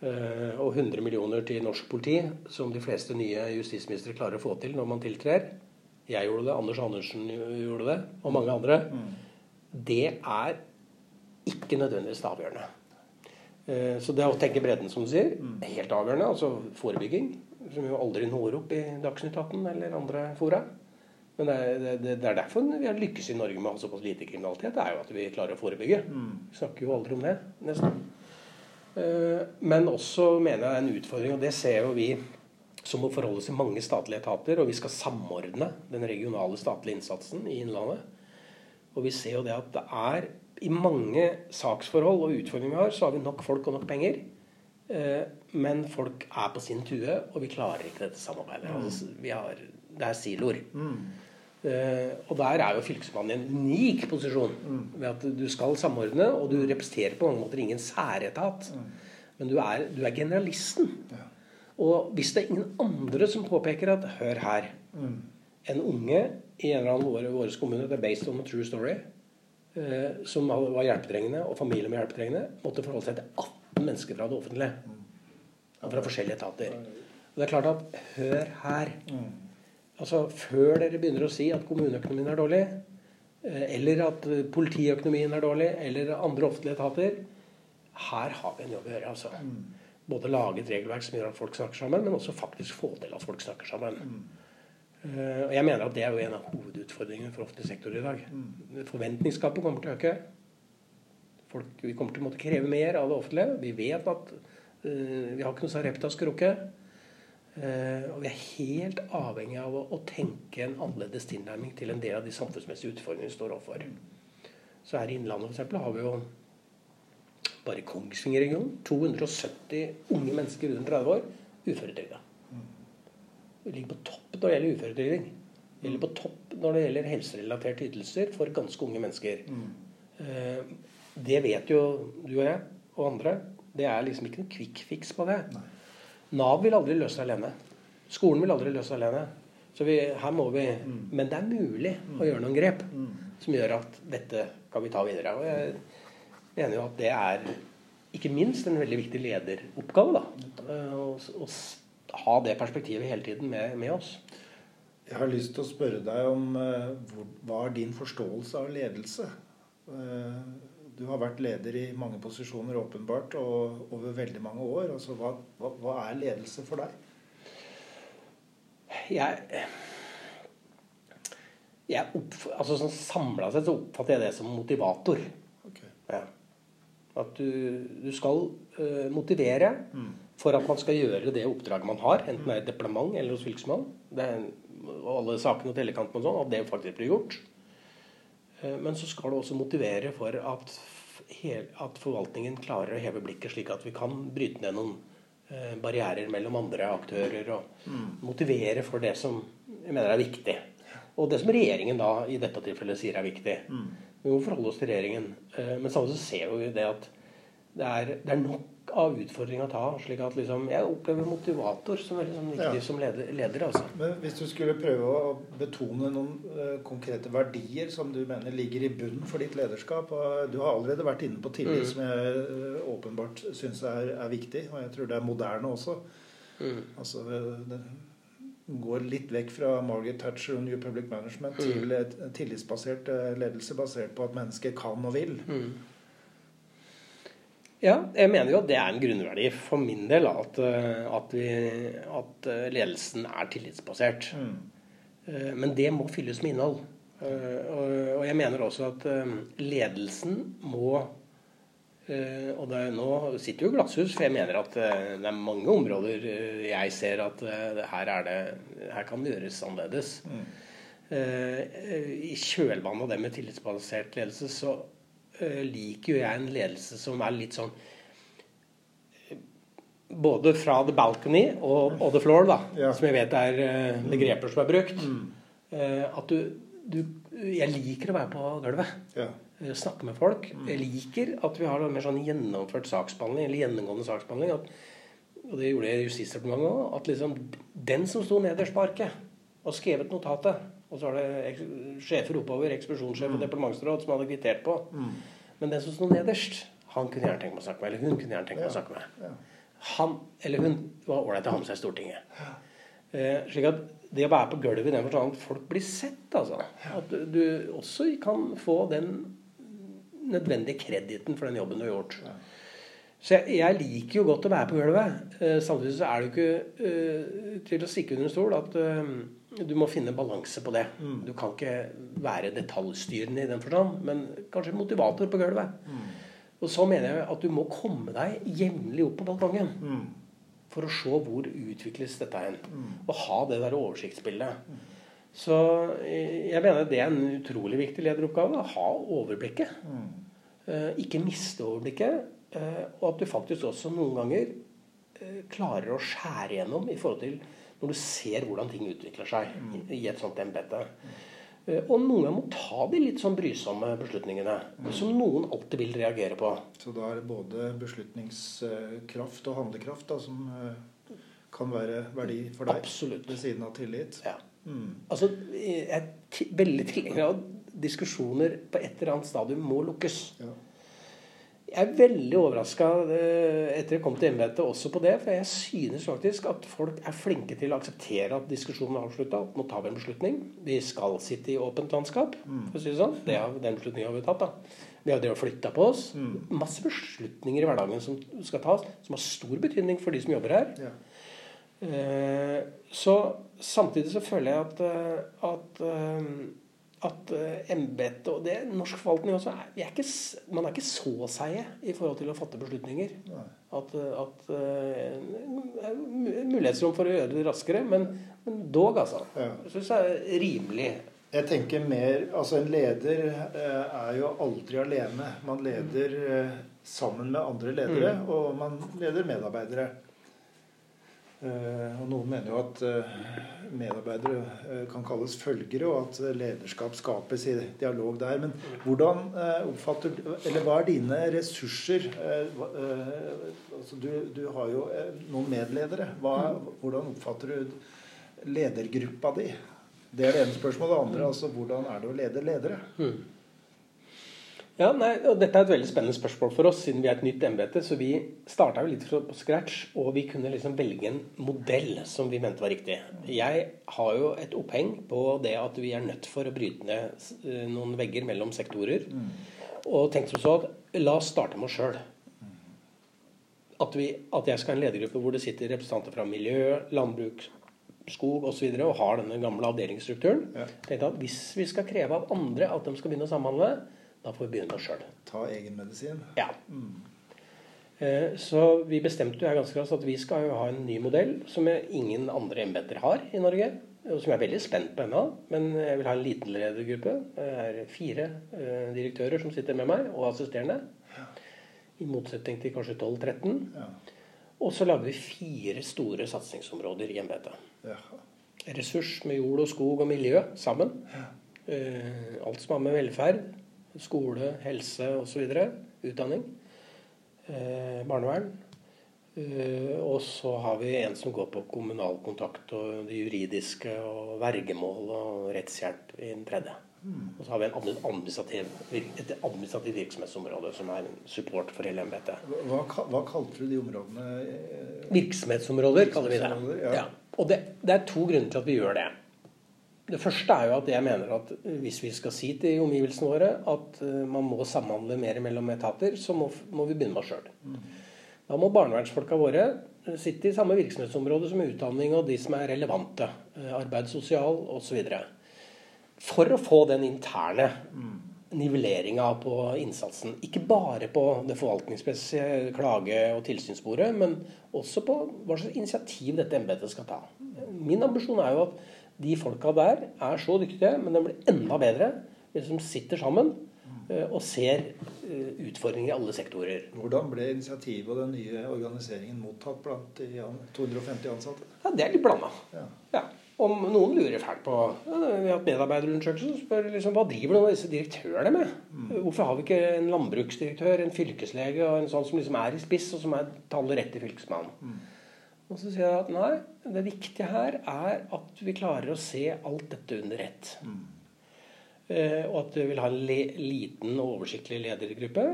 Uh, og 100 millioner til norsk politi, som de fleste nye justisministre klarer å få til når man tiltrer Jeg gjorde det, Anders Andersen gjorde det, og mange andre. Mm. Det er ikke nødvendigvis avgjørende. Uh, så det å tenke bredden, som du sier, mm. er helt avgjørende. Altså forebygging, som jo aldri når opp i Dagsnytt 18 eller andre fora. Men det er, det, det er, derfor vi har lykkes i Norge med å ha såpass lite kriminalitet. Det er jo at vi klarer å forebygge. Mm. Vi snakker jo aldri om det, nesten. Eh, men også mener jeg det er en utfordring, og det ser jo vi som må forholde oss til mange statlige etater. Og vi skal samordne den regionale statlige innsatsen i Innlandet. Og vi ser jo det at det er i mange saksforhold og utfordringer vi har, så har vi nok folk og nok penger. Eh, men folk er på sin tue, og vi klarer ikke dette samarbeidet. Mm. Altså, har, det er siloer. Mm. Uh, og der er jo Fylkesmannen i en unik posisjon. Mm. Ved at du skal samordne, og du representerer på mange måter ingen særetat. Mm. Men du er, du er generalisten. Ja. Og hvis det er ingen andre som påpeker at Hør her. Mm. En unge i en eller annen våre, våre kommune, det er based on a true story, uh, som var hjelpetrengende, og familie med hjelpetrengende, måtte forholde seg til 18 mennesker fra det offentlige. Mm. Fra forskjellige etater. Og det er klart at Hør her. Altså Før dere begynner å si at kommuneøkonomien er dårlig, eh, eller at politiøkonomien er dårlig, eller andre offentlige etater Her har vi en jobb å gjøre. altså. Mm. Både lage et regelverk som gjør at folk snakker sammen, men også faktisk få til at folk snakker sammen. Mm. Uh, og jeg mener at det er jo en av hovedutfordringene for offentlig sektor i dag. Mm. Forventningsgapet kommer til å øke. Folk, vi kommer til å måtte kreve mer av det offentlige. Vi vet at uh, vi har ikke noe Sareptas krukke. Eh, og vi er helt avhengig av å, tenke en annerledes tilnærming til en del av de samfunnsmessige utfordringene vi står overfor. Så her i Innlandet eksempel, har vi jo bare Kongsvinger-regionen 270 unge mennesker under 30 år uføretrygda. Vi ligger på topp når det gjelder uføretrygding. Vi ligger på topp når det gjelder helserelaterte ytelser for ganske unge mennesker. Mm. Det vet jo du og jeg og andre. Det er liksom ikke en quick fix på det. Nei. Nav vil aldri løse det alene. Skolen vil aldri løse det alene. Så vi, her må vi mm. Men det er mulig mm. å gjøre noen grep mm. som gjør at dette kan vi ta videre. Og jeg mener jo at det er ikke minst en veldig viktig lederoppgave. da, Å, å ha det perspektivet hele tiden med, med, oss. Jeg har lyst til å spørre deg om uh, hva er din forståelse av ledelse? Du har vært leder i mange posisjoner, åpenbart, og over veldig mange år. Altså, hva, hva, hva er ledelse for deg? Jeg, jeg opp, altså sånn Samla sett så oppfatter jeg det som motivator. Okay. Ja. At du, du skal uh, motivere mm. for at man skal gjøre det oppdraget man har, enten det er i departement eller hos fylkesmannen. og alle sakene og tellekantene og sånn, at det faktisk blir gjort. Eh, men så skal det også motivere for at, at, forvaltningen klarer å heve blikket, slik at vi kan bryte ned noen eh, barrierer mellom andre aktører. Og mm. motivere for det som jeg mener er viktig. Og det som regjeringen da i dette tilfellet sier er viktig. Mm. Vi må forholde oss til regjeringen. Eh, men samtidig ser vi det at det er, det er nok av utfordringa å ta. slik at liksom, Jeg opplever motivator som veldig sånn viktig ja. som leder. leder altså. Men Hvis du skulle prøve å betone noen uh, konkrete verdier som du mener ligger i bunnen for ditt lederskap og Du har allerede vært inne på tillit, mm. som jeg uh, åpenbart syns er, er, viktig. Og jeg tror det er moderne også. Mm. Altså, det, går litt vekk fra Margaret Thatcher og New Public Management mm. til et tillitsbasert uh, ledelse basert på at mennesker kan og vil. Mm. Ja, jeg mener jo at det er en grunnverdi for min del at, eh, at, vi, at eh, ledelsen er tillitsbasert. Mm. Eh, men det må fylles med innhold. Og jeg mener også at ledelsen må og det, Nå sitter jo glasshus, for jeg mener at det er mange områder jeg ser at her, det, her kan det gjøres annerledes. Mm. I kjølvannet av det med tillitsbasert ledelse så liker jo jeg en ledelse som er litt sånn eh, Både fra the balcony og, og the floor, da, ja. som jeg vet er begreper som er brukt. Mm. At du, du, Jeg liker å være på gulvet. Ja. Snakke med folk. Mm. Jeg liker at vi har mer sånn gjennomført saksbehandling, eller gjennomgående saksbehandling. At, og det gjorde jeg i Justisdepartementet òg. At liksom den som sto nederst på arket og skrevet notatet, Og så var det sjefer oppover, ekspedisjonssjef og departementsråd, som hadde kvittert på. Men den som sto nederst, han kunne gjerne tenke meg å snakke med. Eller hun kunne gjerne tenke meg å snakke med. Ja. Han eller hun var ålreit å ha med seg i Stortinget. Eh, slik at det å være på gulvet i den forstand at folk blir sett, altså. At du, du også kan få den nødvendige krediten for den jobben du har gjort. Så jeg, jeg liker jo godt å være på gulvet. Eh, samtidig så er det jo ikke eh, til å stikke under en stol at eh, du må finne balanse på det. Du kan ikke være detaljstyrende i den forstand, men kanskje motivator på gulvet. Og så mener jeg at du må komme deg jevnlig opp på balkongen Mm. for å se hvor utvikles dette hen. Og ha det der oversiktsbildet. Så eh, jeg mener det er en utrolig viktig lederoppgave. Ha overblikket. Eh, ikke miste overblikket. eh, og at du faktisk også noen ganger klarer å skjære gjennom i forhold til når du ser hvordan ting utvikler seg i, et sånt embete. Eh, og noen ganger må ta de litt sånn brysomme beslutningene som noen alltid vil reagere på. Så da er det både beslutningskraft og handlekraft da, som eh, kan være verdi for deg Absolutt. ved siden av tillit. Ja. Mm. Altså, jeg er veldig tilhenger av at diskusjoner på et eller annet stadium må lukkes. Ja. Jeg er veldig overraska etter jeg kom til embetet også på det. For jeg synes faktisk at folk er flinke til å akseptere at diskusjonen er avslutta. Nå tar vi en beslutning. Vi skal sitte i åpent landskap. For å si det sånn. Det er, den beslutningen har vi tatt. da. Vi har det å flytte på oss. Masse beslutninger i hverdagen som skal tas, som har stor betydning for de som jobber her. Ja. Eh, så samtidig så føler jeg at, eh, at, eh, at eh, embetet og det norsk forvaltning også er, vi er ikke, Man er ikke så seige i forhold til å fatte beslutninger. At, eh, at mu- mulighetsrom for å gjøre det raskere, men, men dog, altså. Ja. Jeg syns det er rimelig. Jeg tenker mer Altså, en leder er jo aldri alene. Man leder sammen med andre ledere, og man leder medarbeidere. Og noen mener jo at medarbeidere eh, kan kalles følgere, og at lederskap skapes i dialog der. Men hvordan eh, oppfatter Eller hva er dine ressurser? Eh, altså, du, du har jo noen medledere. Hva, hvordan oppfatter du ledergruppa di? Det er det ene spørsmålet. Det andre altså hvordan er det å lede ledere? Ja, nei, og Dette er et veldig spennende spørsmål for oss, siden vi er et nytt embete. Så vi starta litt fra scratch, og vi kunne liksom velge en modell som vi mente var riktig. Jeg har jo et oppheng på det at vi er nødt for å bryte ned eh, noen vegger mellom sektorer. Og tenkte som så at la oss starte med oss sjøl. At, at jeg skal ha en ledergruppe hvor det sitter representanter fra miljø, landbruk, skog osv. Og, så videre, og har denne gamle avdelingsstrukturen. Ja. Tenkte at Hvis vi skal kreve av andre at de skal begynne å samhandle, da får vi begynne oss sjøl. Ta egenmedisin. Ja. Mm. Så vi bestemte jo her ganske raskt at vi skal jo ha en ny modell som ingen andre embeter har i Norge. Og som jeg er veldig spent på ennå. Men jeg vil ha en liten ledergruppe. Det er fire eh, direktører som sitter med meg, og assisterende. I motsetning til kanskje 12-13. Ja. Og så lager vi fire store satsingsområder i embetet. Ja. Ressurs med jord og skog og miljø sammen. Eh, alt som har med velferd, skole, helse osv. Utdanning. Eh, barnevern. Eh, og så har vi en som går på kommunal kontakt og det juridiske og vergemål og rettshjelp i den tredje. Og så har vi en administrativ, et administrativt virksomhetsområde som er en support for hele embetet. Hva, hva kalte du de områdene? Virksomhetsområder, kaller vi det. Ja. Ja. Og det, det er to grunner til at vi gjør det. Det første er jo at jeg mener at hvis vi skal si til omgivelsene våre at eh, man må samhandle mer mellom etater, så må, må vi begynne med oss sjøl. Da må barnevernsfolka våre eh, sitte i samme virksomhetsområde som utdanning og de som er relevante. eh, Arbeid, sosial osv. For å få den interne nivelleringa på innsatsen. Ikke bare på det forvaltningsmessige klage- og tilsynssporet, men også på hva slags initiativ dette embetet skal ta. Min ambisjon er jo at de folka der er så dyktige, men de blir enda bedre hvis de sitter sammen eh, og ser eh, utfordringer i alle sektorer. Hvordan ble initiativet og den nye organiseringen mottatt blant de 250 ansatte? Ja, Det er litt blanda. Ja. Ja. Om noen lurer fælt på ja, Vi har hatt medarbeiderundersøkelse som spør liksom, hva driver noen av disse direktørene med. Hvorfor har vi ikke en landbruksdirektør, en fylkeslege og en sånn som liksom er i spiss, og som er taler rett til fylkesmannen? Og så sier jeg at nei, det viktige her er at vi klarer å se alt dette under ett. Eh, og at vi vil ha en liten og oversiktlig ledergruppe.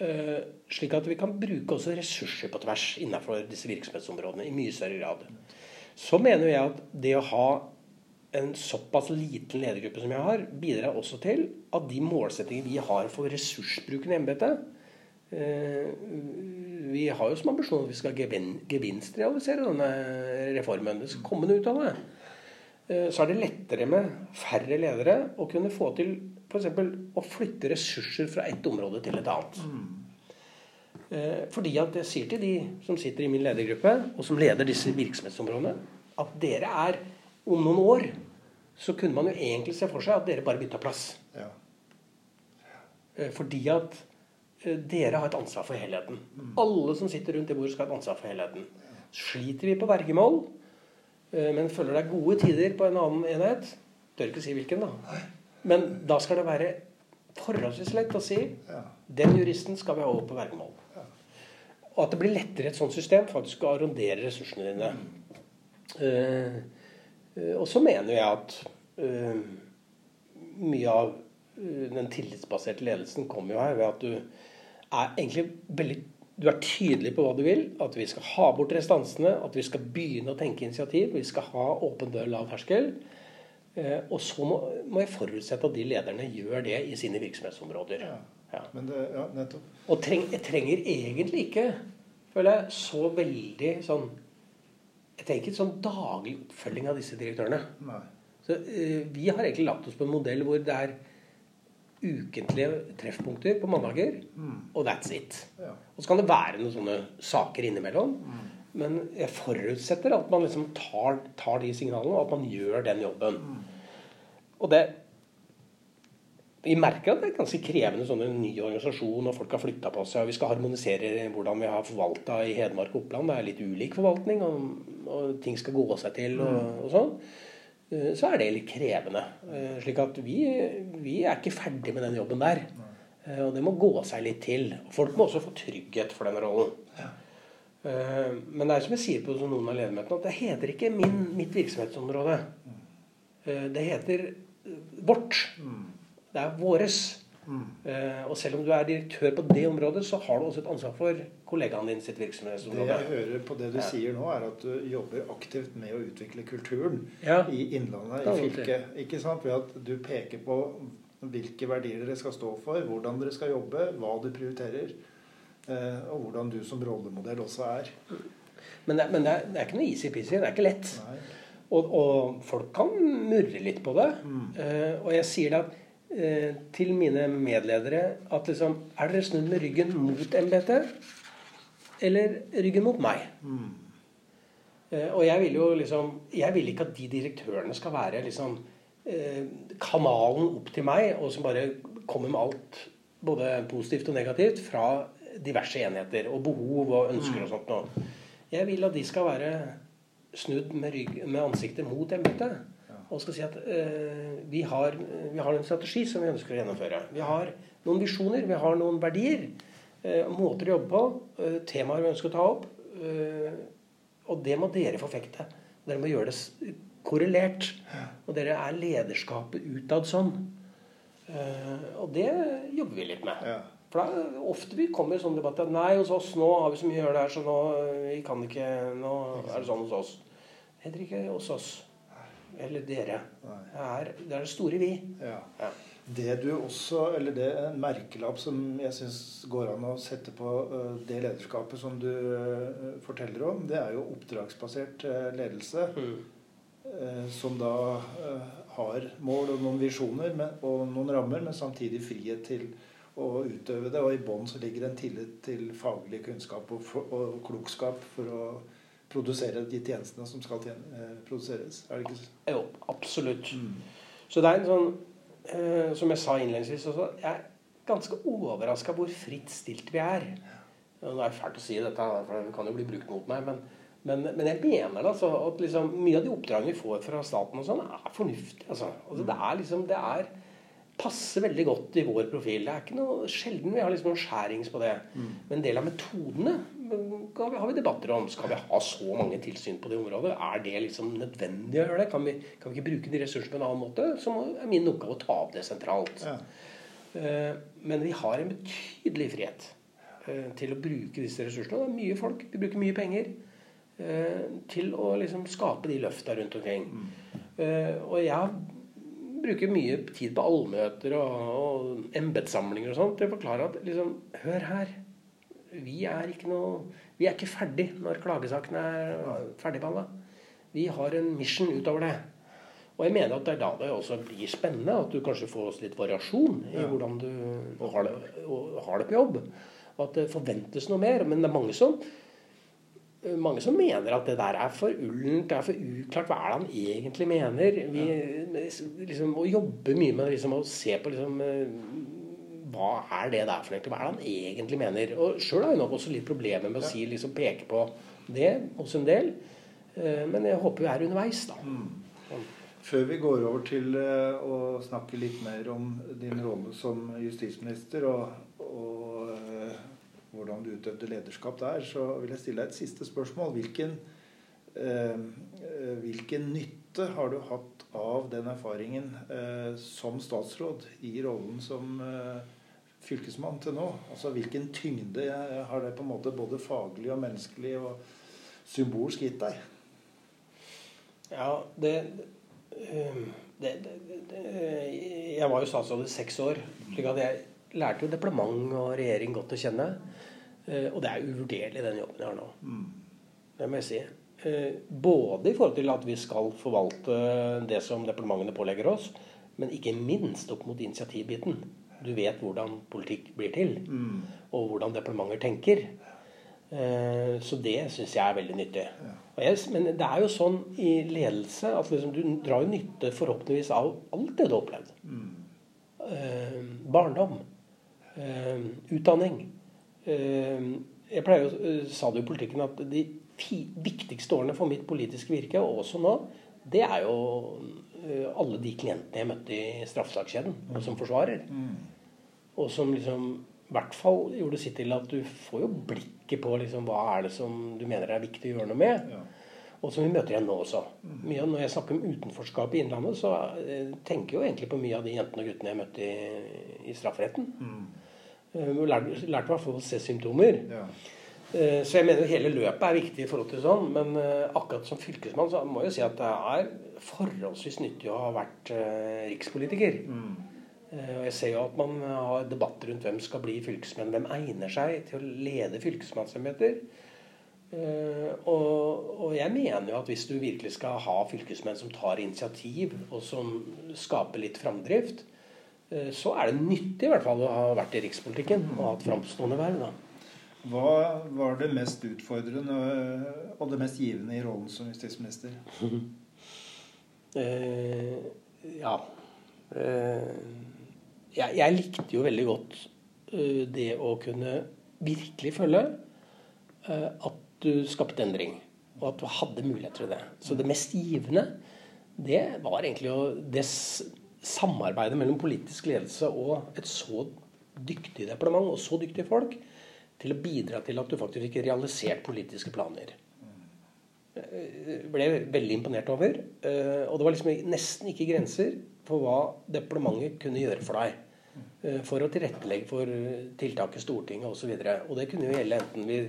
Eh, slik at vi kan bruke også ressurser på tvers innenfor disse virksomhetsområdene i mye større grad. Så mener jeg at det å ha en såpass liten ledergruppe som jeg har, bidrar også til at de målsettingene vi har for ressursbruken i embetet Vi har jo som ambisjon at vi skal gevinstrealisere denne reformen. Det skal komme noe ut av det. Eh, så er det lettere med færre ledere å kunne få til f.eks. å flytte ressurser fra ett område til et annet. Eh, fordi at jeg sier til de som sitter i min ledergruppe, og som leder disse virksomhetsområdene, at dere er om noen år så kunne man jo egentlig se for seg at dere bare bytta plass. Ja. Eh, fordi at eh, dere har et ansvar for helheten. Alle som sitter rundt det bordet, skal ha et ansvar for helheten. Sliter vi på vergemål, eh, men føler det er gode tider på en annen enhet Tør ikke si hvilken, da. Men da skal det være forholdsvis lett å si den juristen skal vi ha over på vergemål. Og at det blir lettere i et sånt system faktisk å arrondere ressursene dine. Eh, og så mener jeg at mye av den tillitsbaserte ledelsen kommer jo her ved at du er egentlig veldig du er tydelig på hva du vil. At vi skal ha bort restansene. At vi skal begynne å tenke initiativ. Vi skal ha åpen dør, lav terskel. Eh, og så må, må, jeg forutsette at de lederne gjør det i sine virksomhetsområder. Ja, ja. Det, ja nettopp. Og treng, jeg trenger egentlig ikke, føler jeg, så veldig sånn jeg trenger ikke sånn daglig oppfølging av disse direktørene. Nei. Så uh, Vi har egentlig lagt oss på en modell hvor det er ukentlige treffpunkter på mandager, mm. og that's it. Ja. Og så kan det være noen sånne saker innimellom. Mm. Men jeg forutsetter at man liksom tar, tar, de signalene, og at man gjør den jobben. Mm. Og det vi merker at det er ganske krevende sånn en ny organisasjon, og folk har flytta på seg. og Vi skal harmonisere hvordan vi har forvalta i Hedmark og Oppland. Det er litt ulik forvaltning, og, og ting skal gå seg til og, mm. og, sånn. Eh, så er det litt krevende. Eh, slik at vi, vi er ikke ferdig med den jobben der. Eh, og det må gå seg litt til. Folk må også få trygghet for den rollen. Men det er som jeg sier på noen av ledermøtene, at det heter ikke min, mitt virksomhetsområde. Mm. Det heter vårt. Mm. Det er våres. Mm. Uh, og selv om du er direktør på det området, så har du også et ansvar for kollegaene dine sitt virksomhetsområde. Det jeg hører på det du ja. sier nå, er at du jobber aktivt med å utvikle kulturen ja. i Innlandet, i fylket. Ikke sant? Ved at du peker på hvilke verdier dere skal stå for, hvordan dere skal jobbe, hva du prioriterer, uh, og hvordan du som rollemodell også er. Men det, men det, er, det er, ikke noe easy-peasy. Det er ikke lett. Og, og, folk kan murre litt på det. Mm. Uh, og jeg sier det at Eh, til mine medledere at liksom Er dere snudd med ryggen mot embetet, eller ryggen mot meg? Mm. Eh, og jeg vil jo liksom Jeg vil ikke at de direktørene skal være liksom eh, kanalen opp til meg, og som bare kommer med alt, både positivt og negativt, fra diverse enheter og behov og ønsker og sånt noe. Jeg vil at de skal være snudd med, rygg, med ansiktet mot embetet og skal si at uh, vi, har, vi, har, en strategi som vi ønsker å gjennomføre. Vi har noen visjoner, vi har noen verdier, uh, måter å jobbe på, uh, temaer vi ønsker å ta opp. og det må dere forfekte. Dere må gjøre det korrelert. Og dere er lederskapet utad sånn. og det jobber vi litt med. For da ofte vi kommer i sånne debatter at nei, hos oss nå har vi så mye å gjøre der, så nå vi kan ikke Nå er det sånn hos oss. Heller ikke hos oss. Eller dere. Det er, det er det store vi. Ja. ja. Det du også, eller det er en merkelapp som jeg syns går an å sette på uh, det lederskapet som du uh, forteller om, det er jo oppdragsbasert uh, ledelse. Mm. som da har mål og noen visjoner og noen rammer, men samtidig frihet til å utøve det. Og i bånn så ligger en tillit til faglig kunnskap og, og klokskap for å produsere de tjenestene som skal tjene, eh, produseres. Er det ikke så? Jo, absolutt. Mm. Så det er en sånn eh, Som jeg sa innledningsvis også, jeg er ganske overraska hvor fritt stilt vi er. Det er fælt å si dette, for det kan jo bli brukt mot meg. Men, men, men jeg mener det, altså, at liksom, mye av de oppdragene vi får fra staten, og sånn, er fornuftig. Altså. altså. det er liksom det er, passer veldig godt i vår profil. Det er ikke noe sjelden vi har liksom noen skjærings på det. Mm. Men en del av metodene har vi debatter om. Skal vi ha så mange tilsyn på det området? Er det liksom nødvendig å gjøre det? Kan vi, kan vi ikke bruke de ressursene på en annen måte? Så er min oppgave å ta opp det sentralt. Ja. Eh, men vi har en betydelig frihet eh, til å bruke disse ressursene. Det er mye folk. Vi bruker mye penger eh, til å liksom skape de løfta rundt omkring. Mm. Og jeg bruker mye tid på allmøter og, og embetssamlinger og sånt til å forklare at liksom, Hør her. Vi er ikke noe Vi er ikke ferdig når klagesaken er ferdigbehandla. Vi har en mission utover det. Og jeg mener at det er da det også blir spennende. At du kanskje får litt variasjon i hvordan du har det, har det på jobb. Og at det forventes noe mer. Men det er mange som mange som mener at det der er for ullent, det er for uklart. Hva er det han egentlig mener? Vi liksom, Å jobbe mye med liksom, å se på liksom, eh, Hva er det der for noe? Hva er det han egentlig mener? Og Sjøl har jeg nok også litt problemer med å si, liksom, peke på det hos en del. Eh, men jeg håper vi er underveis, da. Mm. Før vi går over til eh, å snakke litt mer om din rolle som justisminister og, og hvordan du utøvde lederskap der, så vil jeg stille deg et siste spørsmål. Hvilken, eh, hvilken nytte har du hatt av den erfaringen eh, som statsråd i rollen som eh, fylkesmann til nå? Altså Hvilken tyngde har det på en måte både faglig og menneskelig og symbolsk gitt deg? Ja, det, det, det, det, Jeg var jo statsråd i seks år. slik at jeg lærte jo departement og regjering godt å kjenne. Eh, og det er uvurderlig, den jobben jeg har nå. Mm. Det må jeg si. Eh, både i forhold til at vi skal forvalte det som departementene pålegger oss, men ikke minst opp mot initiativbiten. Du vet hvordan politikk blir til, mm. og hvordan departementer tenker. Eh, så det syns jeg er veldig nyttig. Jeg, men det er jo sånn i ledelse at liksom, du drar jo nytte forhåpentligvis av alt det du har opplevd. Mm. barndom. utdanning. Ehm, jeg pleier å eh, sa det i politikken at de viktigste årene for mitt politiske virke, og også nå, det er jo eh, alle de klientene jeg møtte i straffesakskjeden, og som forsvarer. Mm. Og som liksom i hvert fall gjorde sitt til at du får jo blikket på liksom, hva er det som du mener er viktig å gjøre noe med. Ja. Og som vi møter igjen nå også. Mm. Mye, når jeg snakker om utenforskap i Innlandet, så eh, tenker jeg jo egentlig på mye av de jentene og guttene jeg møtte i, i strafferetten. Mm. Eh, vi lærte, i hvert fall å se symptomer. Ja. Eh, så jeg mener hele løpet er viktig i forhold til sånn. Men eh, akkurat som fylkesmann så må jeg si at det er forholdsvis nyttig å ha vært rikspolitiker. Mm. Og jeg ser jo at man har debatt rundt hvem skal bli fylkesmenn. Hvem egner seg til å lede fylkesmannsembeter? Og, og, jeg mener jo at hvis du virkelig skal ha fylkesmenn som tar initiativ, og som skaper litt framdrift, så er det nyttig i hvert fall å ha vært i rikspolitikken og hatt framstående verv. Hva var det mest utfordrende og det mest givende i rollen som justisminister? eh, ja eh, jeg, jeg, likte jo veldig godt eh, det å kunne virkelig følge uh, at du skapte endring. Og at du hadde muligheter til det. Så det mest givende, det var egentlig å det, samarbeidet mellom politisk ledelse og et så dyktig departement og så dyktige folk til å bidra til at du faktisk fikk realisert politiske planer. Ble veldig imponert over. Eh, og det var liksom nesten ikke grenser for hva departementet kunne gjøre for deg. Eh, for å tilrettelegge for tiltak i Stortinget osv. Og, så og det kunne jo gjelde enten vi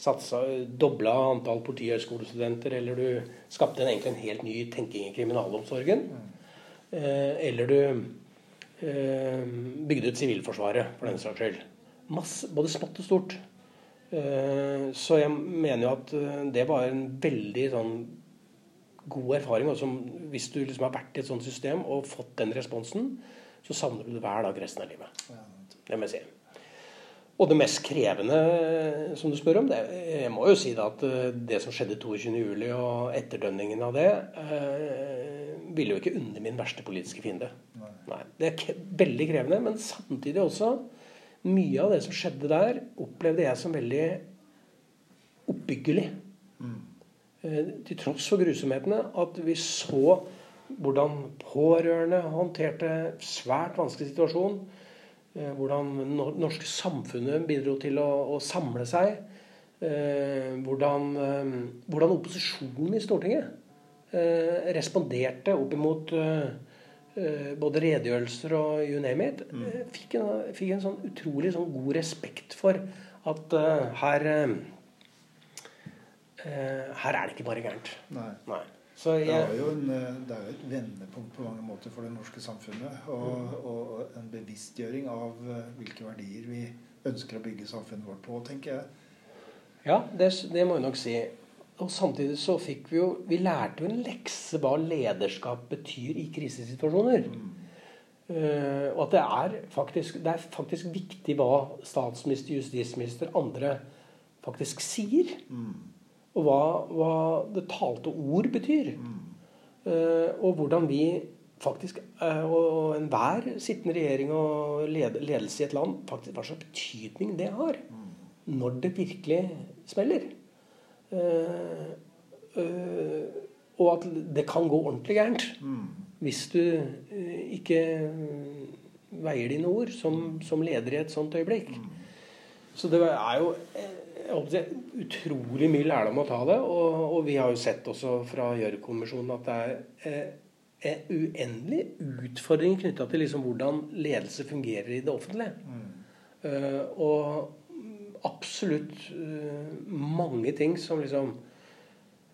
satsa, dobla antall politihøgskolestudenter, eller du skapte en, egentlig en helt ny tenking i kriminalomsorgen. Eh, eller du eh, bygde ut Sivilforsvaret, for den saks skyld. Masse, både smått og stort. Eh, så jeg mener jo at det var en veldig sånn god erfaring. Også hvis du liksom har vært i et sånt system og fått den responsen, så savner du det hver dag resten av livet. Det må jeg si. Og det mest krevende, som du spør om, det, jeg må jo si det at det som skjedde 22.07. og etterdønningen av det, ville jo ikke unne min verste politiske fiende. Nei. Nei. Det er veldig krevende, men samtidig også Mye av det som skjedde der, opplevde jeg som veldig oppbyggelig. Mm. Eh, til tross for grusomhetene. At vi så hvordan pårørende håndterte svært vanskelig situasjon. Eh, hvordan det norske samfunnet bidro til å, å samle seg. Eh, hvordan, eh, hvordan, opposisjonen i Stortinget responderte opp imot eh, både redegjørelser og you name it. Mm. Fikk, en, fikk en, sånn utrolig sånn god respekt for at her her er det ikke bare gærent. Nei. Nei. Jeg, det, er en, det, er jo et vendepunkt på mange måter for det norske samfunnet. Og, og en bevisstgjøring av hvilke verdier vi ønsker å bygge samfunnet vårt på, tenker jeg. Ja, det, det må jeg nok si. Og samtidig så fikk vi jo Vi lærte jo en lekse hva lederskap betyr i krisesituasjoner. Mm. Uh, og at det er, faktisk, det er faktisk viktig hva statsminister, justisminister, andre faktisk sier. Mm. Og hva, hva, det talte ord betyr. Uh, og hvordan vi faktisk uh, Og enhver sittende regjering og ledelse i et land faktisk hva slags betydning det har. Når det virkelig smeller. Uh, og at det kan gå ordentlig gærent hvis du ikke veier dine ord som, som, leder i et sånt øyeblikk. Så det er jo utrolig mye lærdom å ta det. Og, og, vi har jo sett også fra Gjørv-kommisjonen at det er en uendelig utfordring knytta til liksom hvordan ledelse fungerer i det offentlige. Mm. Uh, og absolutt uh, mange ting som liksom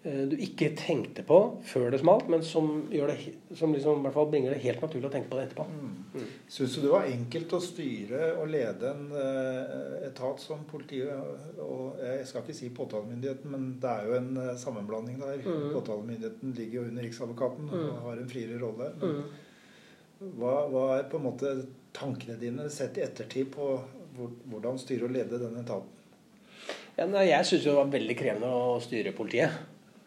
du ikke tenkte på før det smalt, men som, det, som liksom, i hvert fall bringer det helt naturlig å tenke på det etterpå. Mm. Mm. Syns du det var enkelt å styre og lede en uh, etat som politiet og Jeg skal ikke si påtalemyndigheten, men det er jo en sammenblanding der. Mm. Påtalemyndigheten ligger jo under Riksadvokaten og mm. har en friere rolle. Mm. hva, hva er på en måte tankene dine sett i ettertid på hvordan styre og lede denne etaten? Ja, nei, jeg syns det var veldig krevende å styre politiet.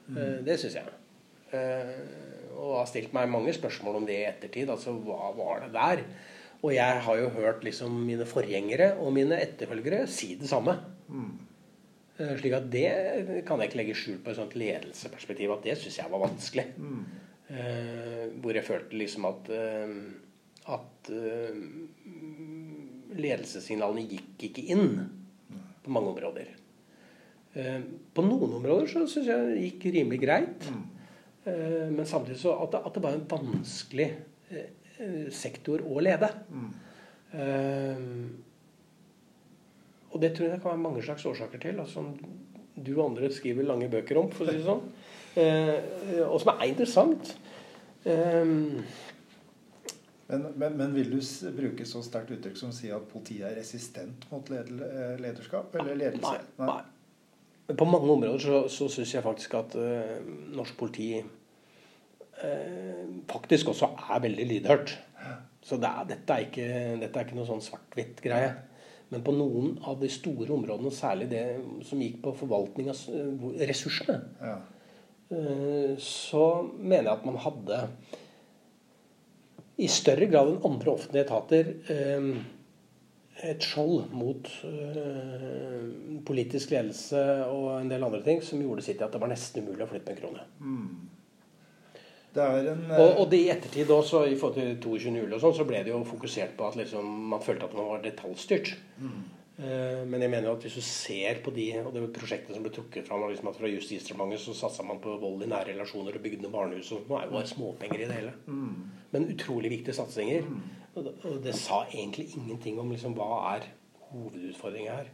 Mm. Det syns jeg. Eh, og har stilt meg mange spørsmål om det i ettertid. Altså, hva var det der? Og jeg har jo hørt liksom mine forgjengere og mine etterfølgere si det samme. Mm. Eh, slik at det kan jeg ikke legge skjul på et sånt ledelsesperspektiv at det syns jeg var vanskelig. Mm. hvor jeg følte liksom at at ledelsessignalene gikk ikke inn på mange områder. Eh, på noen områder så syns jeg det gikk rimelig greit. Mm. men samtidig så at det, at det var en vanskelig eh, sektor å lede. Og det tror jeg det kan være mange slags årsaker til. Altså, som du og andre skriver lange bøker om, for å si det sånn. Og som er interessant. Men, men, men, vil du bruke så sterkt uttrykk som å si at politiet er resistent mot eh, lederskap? Eller ledelse? Nei. nei. På mange områder så, så syns jeg faktisk at uh, norsk politi uh, faktisk også er veldig lydhørt. Så det er, dette, er ikke, dette, er ikke, noe sånn svart-hvitt-greie. Men på noen av de store områdene, særlig det som gikk på forvaltning av ressursene, ja. uh, så mener jeg at man hadde i større grad enn andre offentlige etater eh, et skjold mot eh, politisk ledelse og en del andre ting som gjorde sitt at det var nesten umulig å flytte med en krone. Mm. En, og, og, det i ettertid også, i forhold til 22. juli og sånn, så ble det jo fokusert på at liksom, man følte at man var detaljstyrt. Mm. Uh, men jeg mener jo at hvis du ser på de og det prosjektene som ble trukket fram liksom at fra Justisdepartementet, så satsa man på vold i nære relasjoner og bygde ned barnehus. Og nå er jo bare småpenger i det hele. Mm. Men utrolig viktige satsinger. Og, og det sa egentlig ingenting om liksom hva er hovedutfordringa her.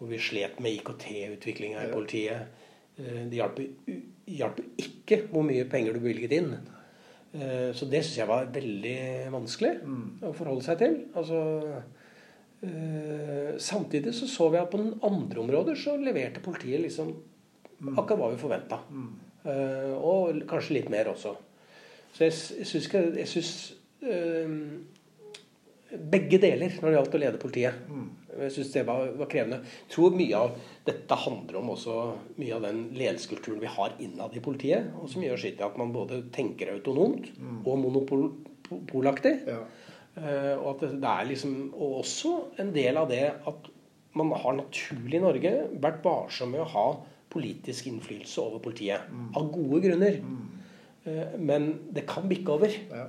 Og vi slet med IKT-utviklinga i politiet. Eh, det hjalp ikke hvor mye penger du bevilget inn. Eh, så det syns jeg var veldig vanskelig mm. å forholde seg til. Altså øh, samtidig så så vi at på noen andre områder så leverte politiet liksom mm. akkurat hva vi forventa. Mm. Uh, og kanskje litt mer også. Så jeg, jeg syns begge deler når det gjaldt å lede politiet. Mm. Jeg syns det var, var, krevende. Jeg tror mye av dette handler om også mye av den ledelseskulturen vi har innad i politiet, og som gjør sitt til at man både tenker autonomt mm. og monopolaktig. Ja. Eh, og at det er liksom og også en del av det at man har naturlig i Norge vært varsom med å ha politisk innflytelse over politiet. Mm. Av gode grunner. Eh, men det kan bikke over. Ja.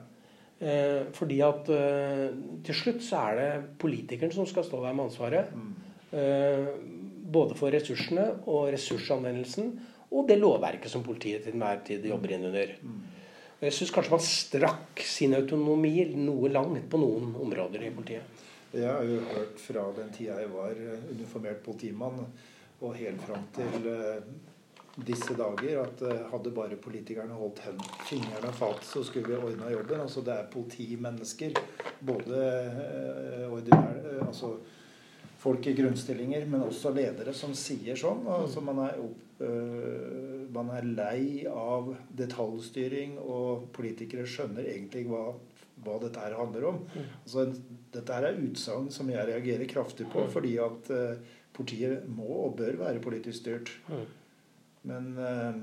Eh, fordi at eh, til slutt så er det politikeren som skal stå der med ansvaret. Eh, både for ressursene og ressursanvendelsen og det lovverket som politiet til enhver tid jobber inn under. Og jeg syns kanskje man strakk sin autonomi noe langt på noen områder i politiet. Jeg har jo hørt fra den tida jeg var uniformert politimann, og helt fram til disse dager, at eh, hadde bare politikerne holdt fingrene fat, så skulle vi ordna jobben. Altså det er politimennesker, både eh, ordinære eh, altså folk i grunnstillinger, men også ledere som sier sånn. Altså man, er opp, øh, man er lei av detaljstyring, og politikere skjønner egentlig hva, hva dette her handler om. Altså, dette her er utsagn som jeg reagerer kraftig på, fordi at øh, politiet må og bør være politisk styrt. Mm. Men øh,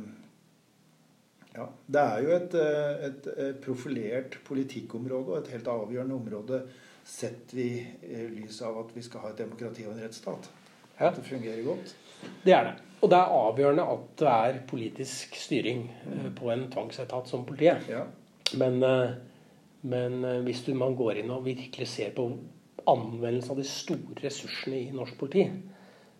ja, det er jo et, øh, et, øh, profilert politikkområde og et helt avgjørende område sett i eh, lys av at vi skal ha et demokrati og en rettsstat. At det fungerer godt. Det er det. Og det er avgjørende at det er politisk styring eh, på en tvangsetat som politiet. Ja. Men, eh, men eh, hvis du, man går inn og virkelig ser på anvendelsen av de store ressursene i norsk politi,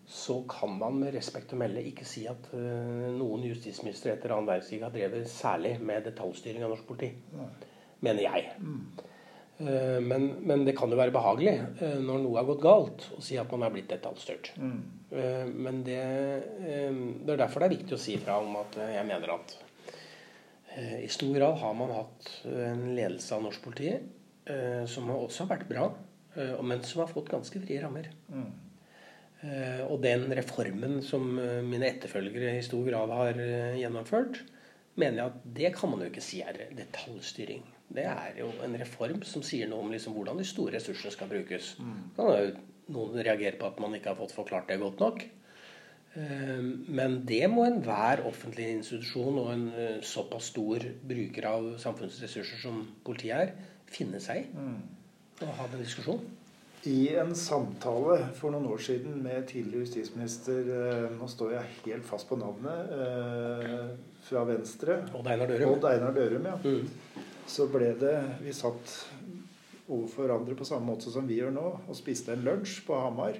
så kan man med respekt å melde ikke si at eh, noen justisministre etter annen verdenskrig har drevet særlig med detaljstyring av norsk politi. Nei. Mener jeg. Mm. Men, men det kan jo være behagelig eh, når noe har gått galt, å si at man er blitt detaljstyrt. Mm. Eh, Men det, eh, det er derfor det er viktig å si fra om at eh, jeg mener at eh, i stor grad har man hatt en ledelse av norsk politi eh, som også har vært bra, eh, men som har fått ganske frie rammer. Mm. Eh, Og den reformen som eh, mine etterfølgere i stor grad har eh, gjennomført, mener jeg at det kan man jo ikke si er detaljstyring. Det er jo en reform som sier noe om liksom hvordan de store ressursene skal brukes. Da kan jo noen reagere på at man ikke har fått forklart det godt nok. Men det må enhver offentlig institusjon og en såpass stor bruker av samfunnsressurser som politiet er, finne seg i. Og ha den diskusjonen. I en samtale for noen år siden med tidligere justisminister eh, Nå står jeg helt fast på navnet. eh, Fra Venstre. Odd Einar Dørum. Odd Einar Dørum, ja. Mm. Så ble det Vi satt overfor hverandre på samme måte som vi gjør nå, og spiste en lunsj på Hamar.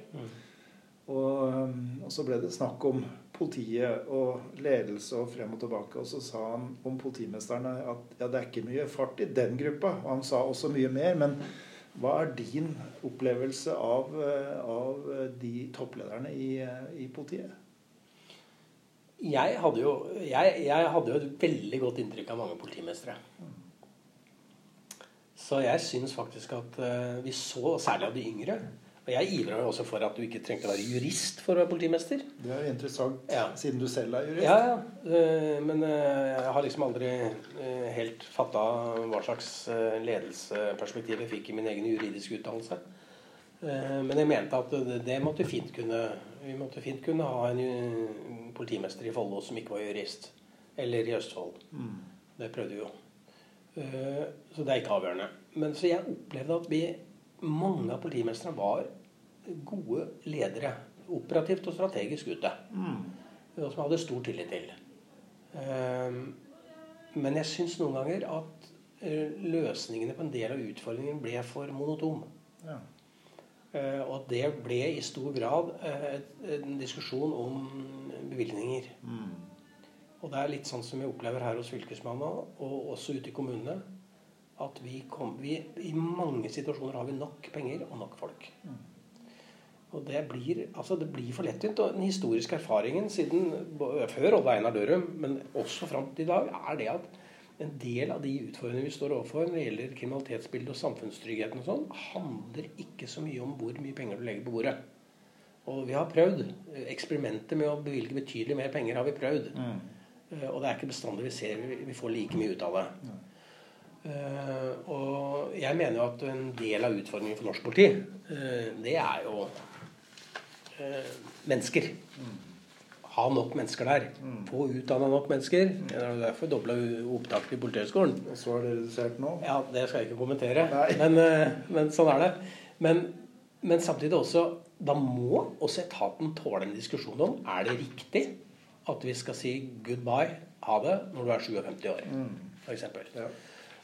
Og, um, og så ble det snakk om politiet og ledelse og frem og tilbake. Og så sa han om politimesterne at ja, det er ikke mye fart i den gruppa. Og han sa også mye mer. Men hva er din opplevelse av, eh, av eh, de topplederne i, eh, i politiet? Jeg hadde, jo, jeg, jeg hadde jo et veldig godt inntrykk av mange politimestere. Så jeg syns faktisk at vi så, særlig av de yngre Og jeg ivra jo også for at du ikke trengte å være jurist for å være politimester. Det er interessant, Ja. siden du selv er jurist. Ja, ja. Eh, Men eh, jeg har liksom aldri eh, helt fatta hva slags ledelseperspektiv jeg fikk i min egen juridiske utdannelse. Men jeg mente at det, måtte fint kunne vi måtte fint kunne ha en politimester i Follo som ikke var jurist. Eller i Østfold. Mm. Det prøvde vi jo. Så det er ikke avgjørende. Men så jeg opplevde at vi, mange av politimestrene var gode ledere. Operativt og strategisk ute. Mm. Og som jeg hadde stor tillit til. Eh, Men jeg syns noen ganger at eh, løsningene på en del av utfordringen ble for monotom. Ja. Eh, Og det ble i stor grad eh, en diskusjon om bevilgninger. Mm. Og det er litt sånn som vi opplever her hos Fylkesmannen, og også ute i kommunene, at vi, kom, vi i mange situasjoner har vi nok penger og nok folk. Og det blir, altså det blir for lettvint. Og den historiske erfaringen siden før Odd Einar Dørum, men også fram til i dag, er det at en del av de utfordringene vi står overfor når det gjelder kriminalitetsbildet og samfunnstryggheten og sånn, handler ikke så mye om hvor mye penger du legger på bordet. Og vi har prøvd. Eksperimentet med å bevilge betydelig mer penger har vi prøvd. Mm. Eh, Og det er ikke bestandig vi ser vi får like mye ut av det. Uh, og jeg mener jo at en del av utfordringen for norsk politi, uh, det er jo mennesker. Ha nok mennesker der. Få utdanna nok mennesker. Det er derfor dobla opptaket til Politihøgskolen. Og så er det redusert nå? Ja, det skal jeg ikke kommentere. Men, eh, men sånn er det. Men, men samtidig også Da må også etaten tåle en diskusjon om er det riktig at vi skal si goodbye, ha det, når du er 57 år. f.eks. Ja.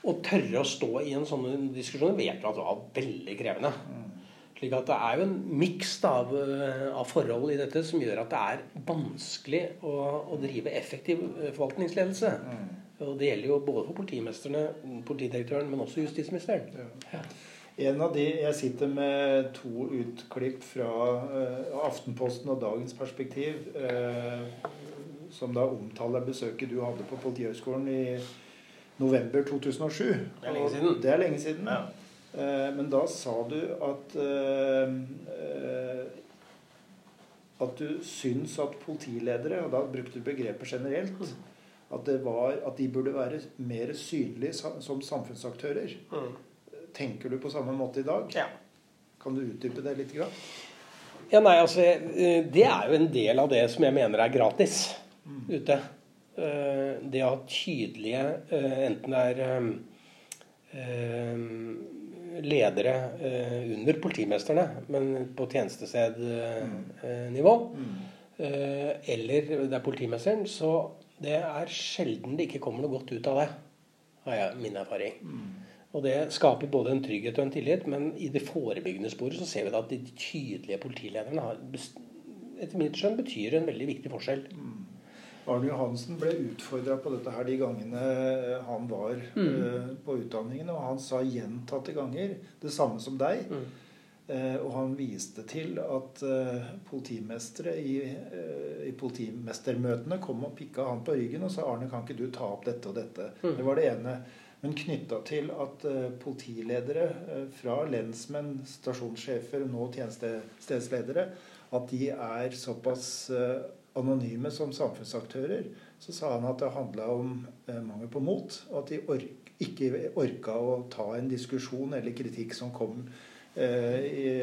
Å tørre å stå i en sånn diskusjon vet du at det var veldig krevende. Mm. Slik at det er jo en miks av, eh, av, forhold i dette som gjør at det er vanskelig å, å drive effektiv eh, forvaltningsledelse. Mm. Og det gjelder jo både for politimesterne, politidirektøren, men også justisministeren. Ja. En av de, Jeg sitter med to utklipp fra uh, Aftenposten og Dagens Perspektiv, uh, som da omtaler besøket du hadde på Politihøgskolen i november 2007. Det er lenge siden. Det er lenge siden. Ja. Uh, men da sa du at at du syns at politiledere, og da brukte du begrepet generelt, at, var, at de burde være mer synlige som samfunnsaktører. Mm. Tenker du på samme måte i dag? Ja. Kan du utdype det litt? Grann? Ja, nei, altså, eh, Det er jo en del av det som jeg mener er gratis mm. ute. Eh, det å ha tydelige eh, Enten det er ledere under politimesterne, men på tjenestestednivå, mm. eller det er politimesteren, så det er sjelden det ikke kommer noe godt ut av det. har jeg min erfaring. Mm. Og Det skaper både en trygghet og en tillit, men i det forebyggende sporet så ser vi da at de tydelige politilederne har, etter mitt skjønn betyr en veldig viktig forskjell. Arne Johansen ble utfordra på dette her de gangene han var mm. uh, på utdanningen, og han sa gjentatte ganger det samme som deg. Mm. Uh, og han viste til at uh, politimestere i, i, politimestermøtene kom og pikka han på ryggen og sa 'Arne, kan ikke du ta opp dette og dette?' Mm. Det var det ene men knytta til at politiledere fra lensmenn, stasjonssjefer, nå tjenestestedsledere, at de er såpass anonyme som samfunnsaktører, så sa han at det handla om mangel på mot. Og at de ork, ikke orka å ta en diskusjon eller kritikk som kom i,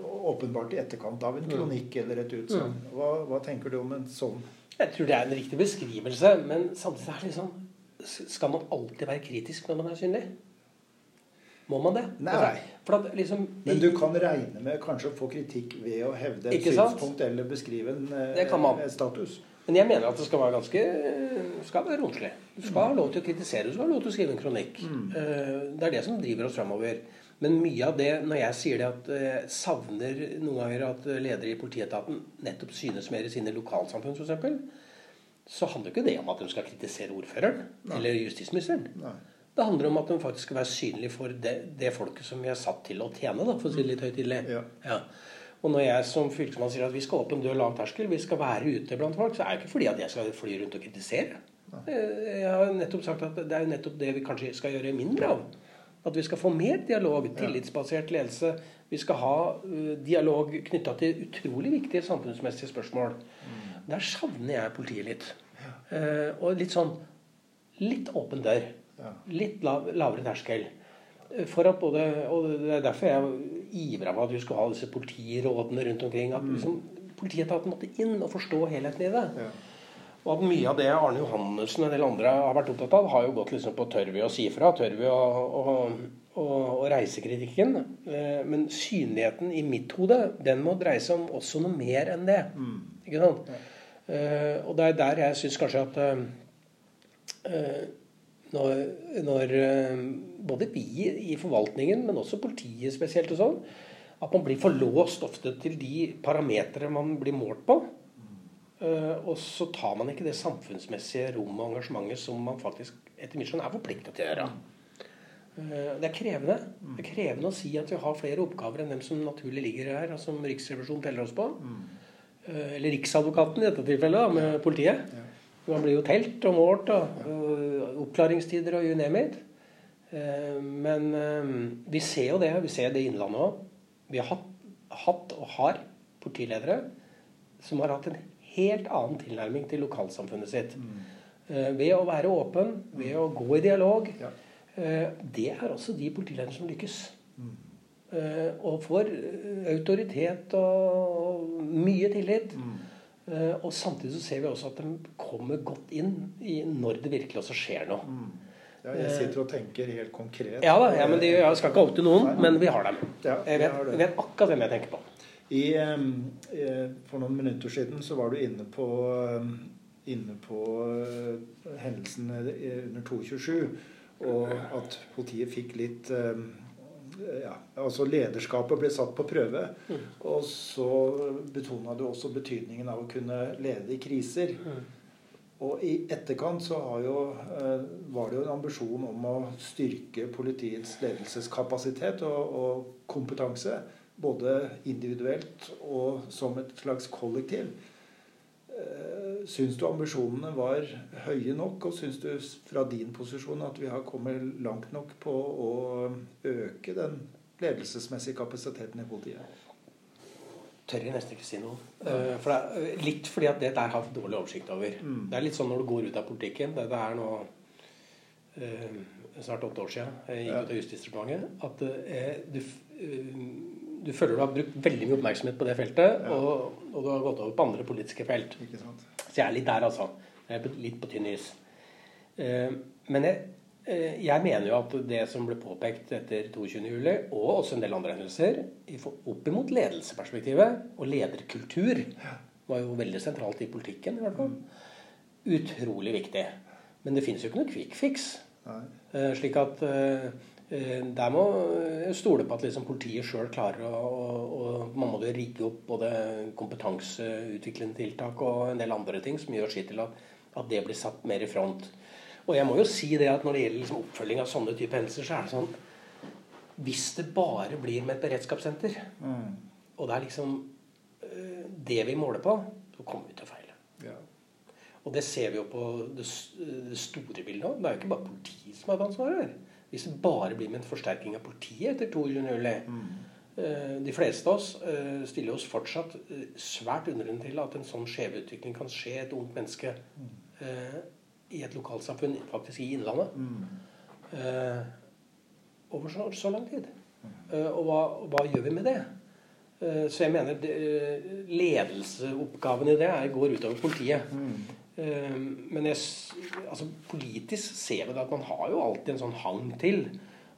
åpenbart i etterkant av en mm. kronikk eller et utsagn. Mm. Hva, hva tenker du om en sånn Jeg tror det er en riktig beskrivelse, men samtidig er det liksom skal man alltid være kritisk når man er synlig? Må man det? Nei. Altså, liksom, Men du kan regne med kanskje å få kritikk ved å hevde et synspunkt eller beskrive en, en status. Men jeg mener at det skal være ganske skal være romslig. Du skal ha lov til å kritisere, du skal ha lov til å skrive en kronikk. Mm. Eh, det er det som driver oss framover. Men mye av det, når jeg sier det at jeg eh, savner noen ganger at ledere i politietaten nettopp synes mer i sine lokalsamfunn, f.eks., så handler ikke det om at de skal kritisere ordføreren Nei. eller justisministeren. Nei. Det handler om at de faktisk skal være synlige for det, det, folket som vi er satt til å tjene, da, for å si det litt høytidelig. Ja. Ja. Og når jeg som fylkesmann sier at vi skal åpne død lav terskel, vi skal være ute blant folk, så er det ikke fordi at jeg skal fly rundt og kritisere. Eh, jeg har nettopp sagt at det er jo nettopp det vi kanskje skal gjøre mindre av. At vi skal få mer dialog, tillitsbasert ledelse. Vi skal ha uh, dialog knytta til utrolig viktige samfunnsmessige spørsmål. Mm. Der savner jeg politiet litt. Uh, og litt sånn Litt åpen dør. Litt lav, lavere terskel. Eh, for at både, og Det er derfor jeg ivra på at vi skulle ha disse politirådene rundt omkring. At mm. liksom, politietaten måtte inn og forstå helheten i det. Ja. Og at mye av det Arne Johannessen og en del andre har vært opptatt av, har jo gått liksom på tør vi å si fra? Tør vi å, å, å, å reise kritikken? Eh, men synligheten i mitt hode, den må dreie seg om også noe mer enn det. Mm. Ikke sant? Ja. Uh, og det er der jeg syns kanskje at uh, når, når uh, både vi i forvaltningen, men også politiet spesielt, og sånn, at man blir for låst ofte til de parametere man blir målt på. og så tar man ikke det samfunnsmessige rommet og engasjementet som man faktisk etter mitt skjønn er forplikta til å gjøre. Det er krevende. Det er krevende å si at vi har flere oppgaver enn dem som naturlig ligger her, og som Riksrevisjonen teller oss på. Eh, eller Riksadvokaten i dette tilfellet, med politiet. Man blir jo telt og målt, og, og oppklaringstider og you name it. Eh, men eh, vi ser jo det. Vi ser det i Innlandet òg. Vi har hatt, hatt, og har politiledere som har hatt en helt annen tilnærming til lokalsamfunnet sitt. Mm. Ved å være åpen, ved å gå i dialog. Ja. Det er også de politilederne som lykkes. Mm. Eh, og får eh, autoritet og mye tillit. Mm. Eh, og samtidig så ser vi også at de kommer godt inn i når det virkelig også skjer noe. Mm. Ja, jeg sitter og tenker helt konkret. Ja da, ja, men de, jeg skal ikke oute noen, Nei. men vi har dem. Ja, jeg, vet, jeg vet akkurat hvem jeg tenker på. I, for noen minutter siden så var du inne på inne på hendelsen under 227. Og at politiet fikk litt ja, altså Lederskapet ble satt på prøve. Mm. Og så betona du også betydningen av å kunne lede i kriser. Mm. Og i etterkant så jo, uh, var det jo en ambisjon om å styrke politiets ledelseskapasitet og, og kompetanse. Både individuelt og som et slags kollektiv. Eh, syns du ambisjonene var høye nok, og syns du fra din posisjon at vi har kommet langt nok på å øke den ledelsesmessige kapasiteten i politiet? Tør jeg nesten ikke si noe. Uh, for det er, eh, litt fordi at det der har dårlig oversikt over. Mm. Det er litt sånn når du går ut av politikken. Det, er nå uh, snart åtte år siden jeg gikk ut av Justisdepartementet. At du du føler du har brukt veldig mye oppmerksomhet på det feltet, ja. og, og, du har gått over på andre politiske felt. Så jeg er litt der, altså. Jeg er litt på tynn is. Uh, men jeg, uh, jeg, mener jo at det som ble påpekt etter 22.07, og også en del andre hendelser, opp imot ledelseperspektivet og lederkultur, var jo veldig sentralt i politikken, i hvert fall. Utrolig viktig. Men det fins jo ikke noe quick fix. Uh, slik at Eh, der må jeg stole på at liksom politiet sjøl klarer å og Man må jo rigge opp både kompetanseutviklende tiltak og en del andre ting som gjør sitt til at, at, det blir satt mer i front. Og jeg må jo si det at når det gjelder liksom oppfølging av sånne type hendelser, så er det sånn Hvis det bare blir med et beredskapssenter, mm. og det er liksom eh, det vi måler på, så kommer vi til å feile. Ja. Og det ser vi jo på det, det store bildet òg. Det er jo ikke bare politiet som har et ansvar her. Hvis det bare blir med en forsterking av politiet etter 22.07 mm. Eh, de fleste av oss eh, stiller oss fortsatt eh, svært undrende til at en sånn skjevutvikling kan skje et ungt menneske mm. i et lokalsamfunn, faktisk i Innlandet, mm. over så, så, lang tid. Mm. Og hva, hva, gjør vi med det? Så jeg mener ledelseoppgaven i det går utover politiet. Ehm, men jeg, altså, politisk ser vi at man har jo alltid en sånn hang til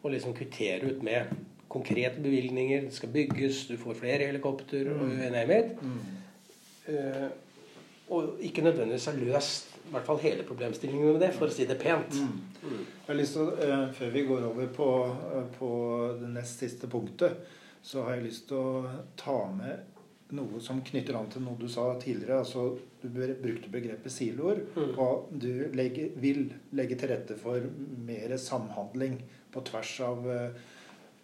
å liksom kvittere ut med konkrete bevilgninger. Det skal bygges, du får flere helikopter og mm. you name it. Mm. Uh, og ikke nødvendigvis har løst i hvert fall hele problemstillingen med det, for å si det pent. Mm. Mm. Jeg har lyst til, uh, Før vi går over på, uh, på det nest siste punktet, så har jeg lyst til å ta med noe som knytter an til noe du sa tidligere. altså Du brukte begrepet siloer. Mm. Og du legger, vil legge til rette for mer samhandling på tvers av eh,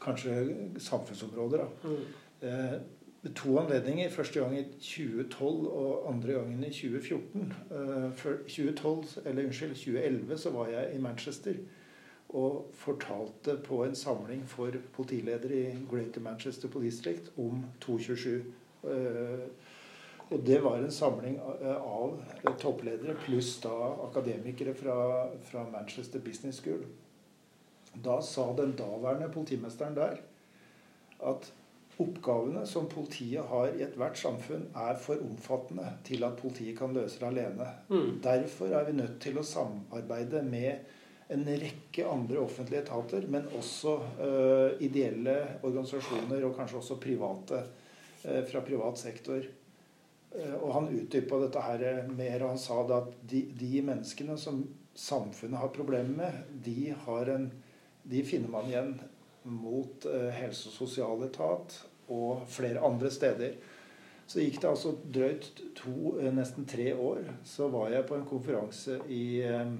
kanskje samfunnsområder. Mm. Eh, to anledninger. Første gang i 2012 og andre gangen i 2014. Eh, for 2012, eller unnskyld, 2011 så var jeg i Manchester og fortalte på en samling for politiledere i Greater Manchester Police District om 227 Eh, og det var en samling av toppledere pluss da akademikere fra, fra, Manchester Business School. Da sa den daværende politimesteren der at oppgavene som politiet har i ethvert samfunn, er for omfattende til at politiet kan løse det alene. Mm. Derfor er vi nødt til å samarbeide med en rekke andre offentlige etater, men også uh, ideelle organisasjoner og kanskje også private Eh, fra privat sektor. Eh, og han utdypa dette her mer, og han sa at de, de, menneskene som samfunnet har problemer med, de, en, de finner man igjen mot eh, helse- og sosialetat og flere andre steder. Så gikk det altså drøyt to, nesten tre år. Så var jeg på en konferanse i eh,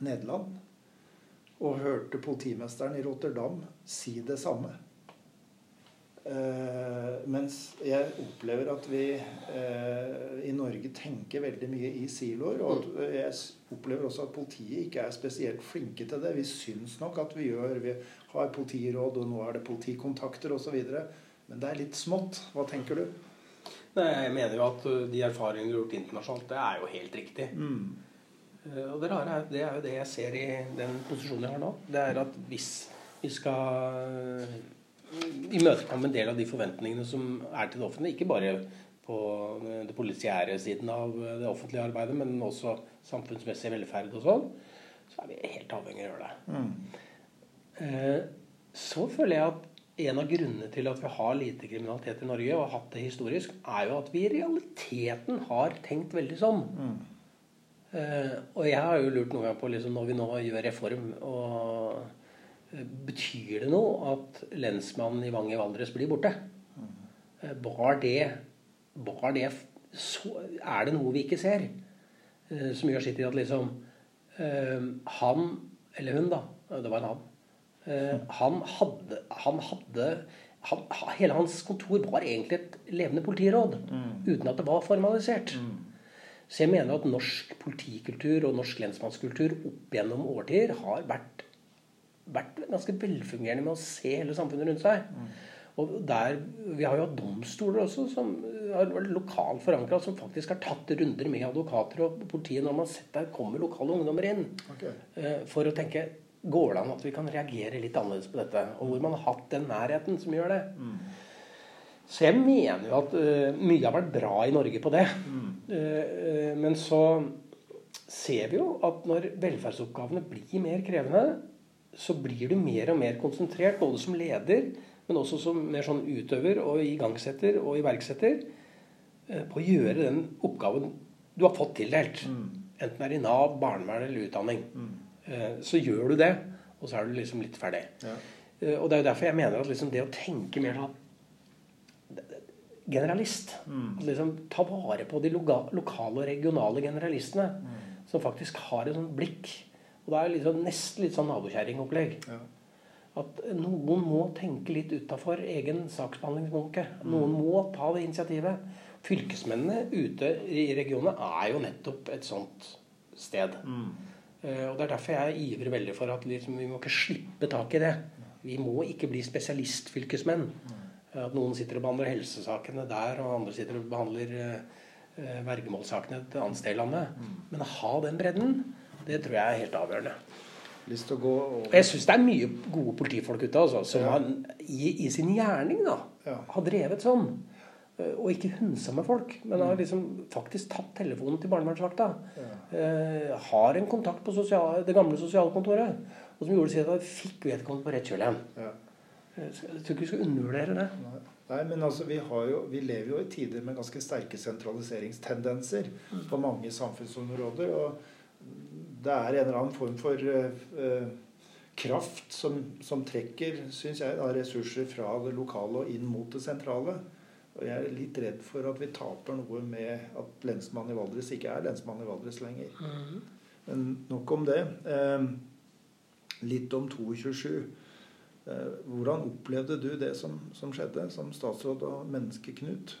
Nederland og hørte politimesteren i Rotterdam si det samme. Uh, mens jeg opplever at vi uh, i Norge tenker veldig mye i siloer. Og mm. jeg opplever også at politiet ikke er spesielt flinke til det. Vi syns nok at vi gjør Vi har politiråd, og nå er det politikontakter osv. Men det er litt smått. Hva tenker du? Nei, Jeg mener jo at uh, de erfaringene du har gjort internasjonalt, det er jo helt riktig. Mm. Og det rare er, det er jo det jeg ser i den posisjonen jeg har nå. Det er at hvis vi skal imøtekomme en del av de forventningene som er til det offentlige. Ikke bare på det polisiære siden av det offentlige arbeidet, men også samfunnsmessig velferd og sånn. Så er vi helt avhengig av å gjøre det. Mm. Så føler jeg at en av grunnene til at vi har lite kriminalitet i Norge, og har hatt det historisk, er jo at vi i realiteten har tenkt veldig sånn. Mm. Uh, og jeg har jo lurt noen gang på liksom, når vi nå gjør reform og Betyr det noe at lensmannen i Vang i Valdres blir borte? Eh, var det, var det så, Er det noe vi ikke ser? Eh, som gjør sitt i at liksom eh, Han, eller hun, da. Det var en han. Eh, han hadde, han hadde han, Hele hans kontor var egentlig et levende politiråd. Uten at det var formalisert. Så jeg mener at norsk politikultur og norsk lensmannskultur opp gjennom årtier har vært, vært ganske velfungerende med å se hele samfunnet rundt seg. Og der, Vi har jo hatt domstoler også som har vært lokalt forankra, som faktisk har tatt runder med advokater og politiet når man har sett der kommer lokale ungdommer inn. Okay. eh, For å tenke Går det an at vi kan reagere litt annerledes på dette? Og hvor man har hatt den nærheten som gjør det. Så jeg mener jo at uh, mye har vært bra i Norge på det. Mm. Uh, uh, men så ser vi jo at når velferdsoppgavene blir mer krevende, så blir du mer og mer konsentrert, både som leder, men også som mer sånn utøver og igangsetter og iverksetter, eh, på å gjøre den oppgaven du har fått tildelt. Enten det er i Nav, barnevern eller utdanning. Mm. Så gjør du det, og så er du liksom litt ferdig. Ja. Eh, Og det er jo derfor jeg mener at liksom det å tenke mer sånn generalist At liksom Ta vare på de lokale og regionale generalistene som faktisk har et sånt blikk. Og det er liksom nesten litt sånn nabokjerringopplegg. Ja. At noen må tenke litt utafor egen saksbehandlingsbunke. Noen må ta det initiativet. Fylkesmennene ute i regionene er jo nettopp et sånt sted. Eh, Og Det er derfor jeg ivrer veldig for at liksom, vi må ikke slippe tak i det. Vi må ikke bli spesialistfylkesmenn. Eh, At noen sitter og behandler helsesakene der, og andre sitter og behandler eh, eh, vergemålssakene et annet sted i landet. Men å ha den bredden, det tror jeg er helt avgjørende. Og jeg syns det er mye gode politifolk ute altså, som Ja. har, i, i sin gjerning da, Ja. har drevet sånn. Og ikke hundsa med folk, men har liksom faktisk tatt telefonen til barnevernsvakta. Eh, har en kontakt på sosial, det gamle sosialkontoret. Og som gjorde sitt at fikk vedkommende på rett kjøl igjen. ja. Eh, Jeg tror ikke vi skal undervurdere det. Nei. Nei, men altså, vi, har jo, vi lever jo i tider med ganske sterke sentraliseringstendenser på mange samfunnsområder. Og det er en eller annen form for eh, kraft som, som trekker synes jeg, da, ressurser fra det lokale og inn mot det sentrale. Og jeg er litt redd for at vi taper noe med at lensmannen i Valdres ikke er lensmann i Valdres lenger. Men nok om det. Eh, litt om 227. Eh, hvordan opplevde du det som, som skjedde, som statsråd og menneske, Knut?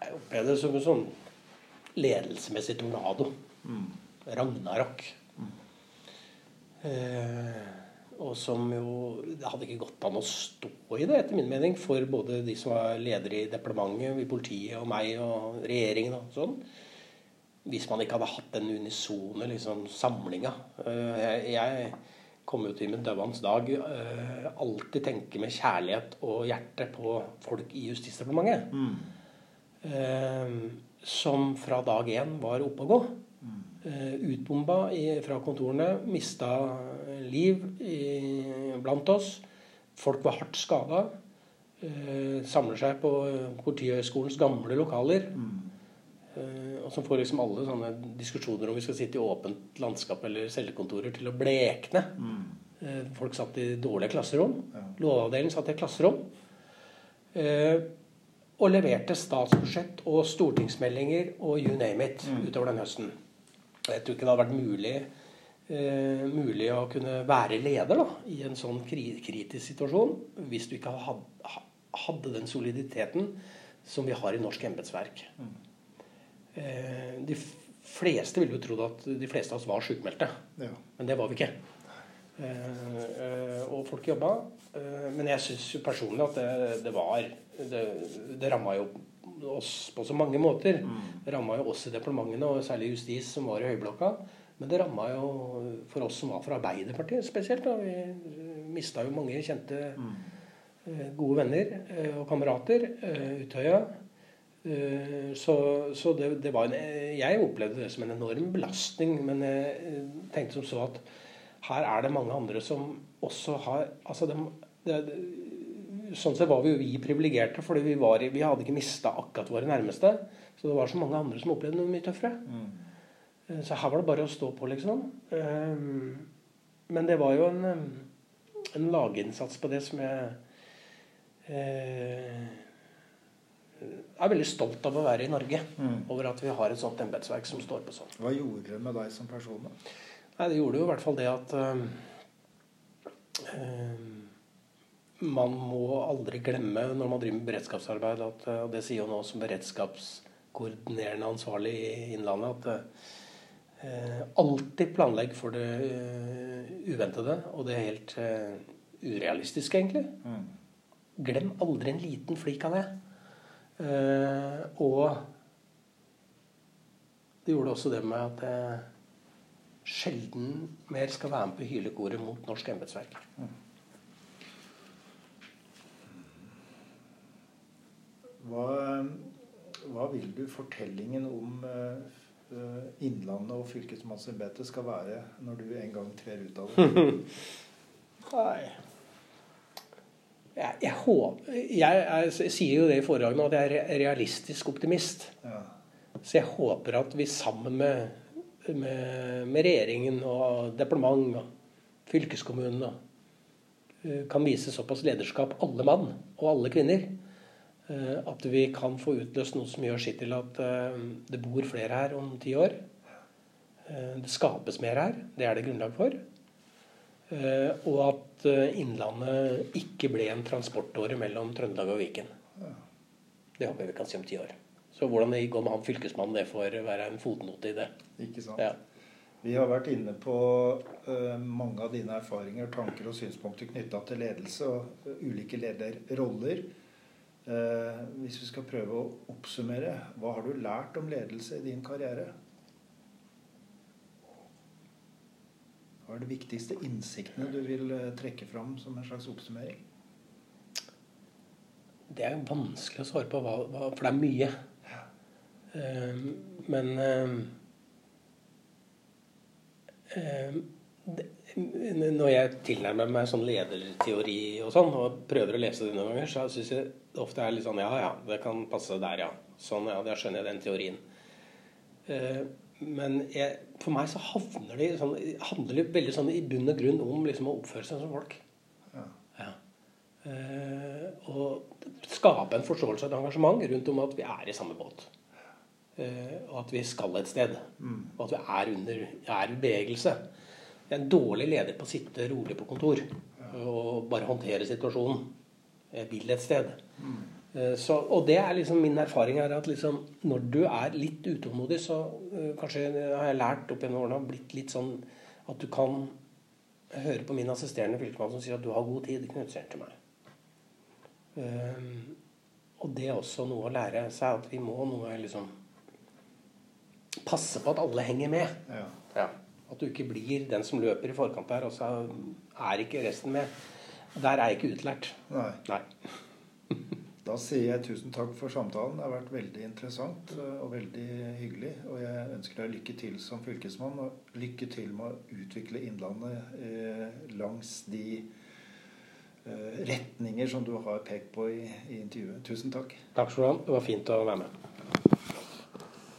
Jeg opplevde det som en sånn ledelsesmessig tornado. Ragnarok. Eh, og som jo Det hadde ikke gått an å stå i det, etter min mening, for både de som var ledere i departementet, i politiet og meg og regjeringen og sånn. Hvis man ikke hadde hatt den unisone liksom, samlinga. Eh, jeg, kommer jo til min dødvans dag eh, alltid tenke med kjærlighet og hjerte på folk i Justisdepartementet. Eh, som fra dag én var oppe å gå. Eh, utbomba fra kontorene. Mista liv i, blant oss. Folk var hardt skada. Eh, samler seg på Politihøgskolens gamle lokaler. Mm. og som får liksom alle sånne diskusjoner om vi skal sitte i åpent landskap eller cellekontorer til å blekne. Mm. folk satt i dårlige klasserom. Ja. Lovavdelingen satt i et klasserom. Eh, og leverte statsbudsjett og stortingsmeldinger og you name it utover den høsten. Jeg tror ikke det hadde vært mulig, eh, mulig å kunne være leder da, i en sånn kri kritisk situasjon hvis du ikke hadde, hadde den soliditeten som vi har i norsk embetsverk. Eh, de fleste ville jo trodd at de fleste av oss var sjukmeldte, Ja. men det var vi ikke. Eh, eh, og folk jobba. Eh, men jeg syns personlig at det, det var Det, det ramma jo oss på så mange måter. Det ramma jo oss i departementene, og særlig justis, som var i høyblokka. Men det ramma jo for oss som var fra Arbeiderpartiet spesielt. Da. Vi mista jo mange kjente eh, gode venner eh, og kamerater. eh, Utøya. Så, så det, det var en, jeg opplevde det som en enorm belastning, men jeg tenkte som så at her er det mange andre som også har altså de, det, sånn sett var vi jo vi privilegerte, fordi vi, var, vi hadde ikke mista akkurat våre nærmeste. Så det var så mange andre som opplevde noe mye tøffere. Mm. Så her var det bare å stå på, liksom. Men det var jo en, en laginnsats på det som jeg Jeg er veldig stolt av å være i Norge. Mm. Over at vi har et sånt embetsverk som står på sånn. Hva gjorde det med deg som person? da? Nei, Det gjorde jo i hvert fall det at øh, man må aldri glemme når man driver med beredskapsarbeid, at, og det sier jo nå som beredskapskoordinerende ansvarlig i Innlandet, at eh, alltid planlegg for det uh, uventede og det helt uh, urealistiske, egentlig. Mm. Glem aldri en liten flik av det. Uh, og det gjorde også det med at jeg sjelden mer skal være med på hylekoret mot norsk embetsverk. Mm. Hva, hva, vil du fortellingen om uh, Innlandet og fylkesmannsembetet skal være når du en gang trer ut av det? Nei jeg, jeg, håper, jeg, jeg, sier jo det i foredragene at jeg er realistisk optimist. Ja. Så jeg håper at vi sammen med, med, med regjeringen og departement og fylkeskommunen eh, kan vise såpass lederskap, alle mann og alle kvinner, Eh, at vi kan få utløst noe som gjør sitt til at eh, det bor flere her om ti år. Eh, det skapes mer her. Det er det grunnlag for. Og at Innlandet ikke ble en transportåre mellom Trøndelag og Viken. Det håper jeg vi kan si om ti år. Så hvordan det går med han fylkesmannen, det får være en fotnote i det. Ikke sant. Ja. Vi har vært inne på mange av dine erfaringer, tanker og synspunkter knytta til ledelse og ulike lederroller. Eh, hvis vi skal prøve å oppsummere, hva har du lært om ledelse i din karriere? Hva er de viktigste innsiktene du vil eh, trekke fram som en slags oppsummering? Det er vanskelig å svare på, for det er mye. Uh, men uh, det, når jeg tilnærmer meg sånn lederteori og sånn, og prøver å lese det noen ganger, så syns jeg ofte er litt sånn Ja, ja, det kan passe der, ja. Sånn, ja, da skjønner jeg den teorien. Eh, men jeg, for meg så havner det sånn, handler det veldig sånn i bunn og grunn om liksom å oppføre seg som folk. Ja. ja. Eh, og skape en forståelse og et engasjement rundt om at vi er i samme båt. Eh, og at vi skal et sted. Mm. Og at vi er under er bevegelse. Det er en dårlig leder på å sitte rolig på kontor og bare håndtere situasjonen. Jeg vil et sted. Mm. Så, og det er liksom min erfaring er at liksom, når du er litt utålmodig, så uh, kanskje har jeg lært opp gjennom årene blitt litt sånn at du kan høre på min assisterende fylkesmann som sier at du har god tid. Knutser til meg. Um, og det er også noe å lære seg, at vi må noe liksom passe på at alle henger med. Ja. Ja. At du ikke blir den som løper i forkant der, og så er ikke resten med. Der er jeg ikke utlært. Nei. Nei. da sier jeg tusen takk for samtalen. Det har vært veldig interessant eh, og veldig hyggelig. Og jeg ønsker deg lykke til som fylkesmann, og lykke til med å utvikle Innlandet eh, langs de eh, retninger som du har pekt på i, i intervjuet. Tusen takk. Takk skal du ha. Det var fint å være med.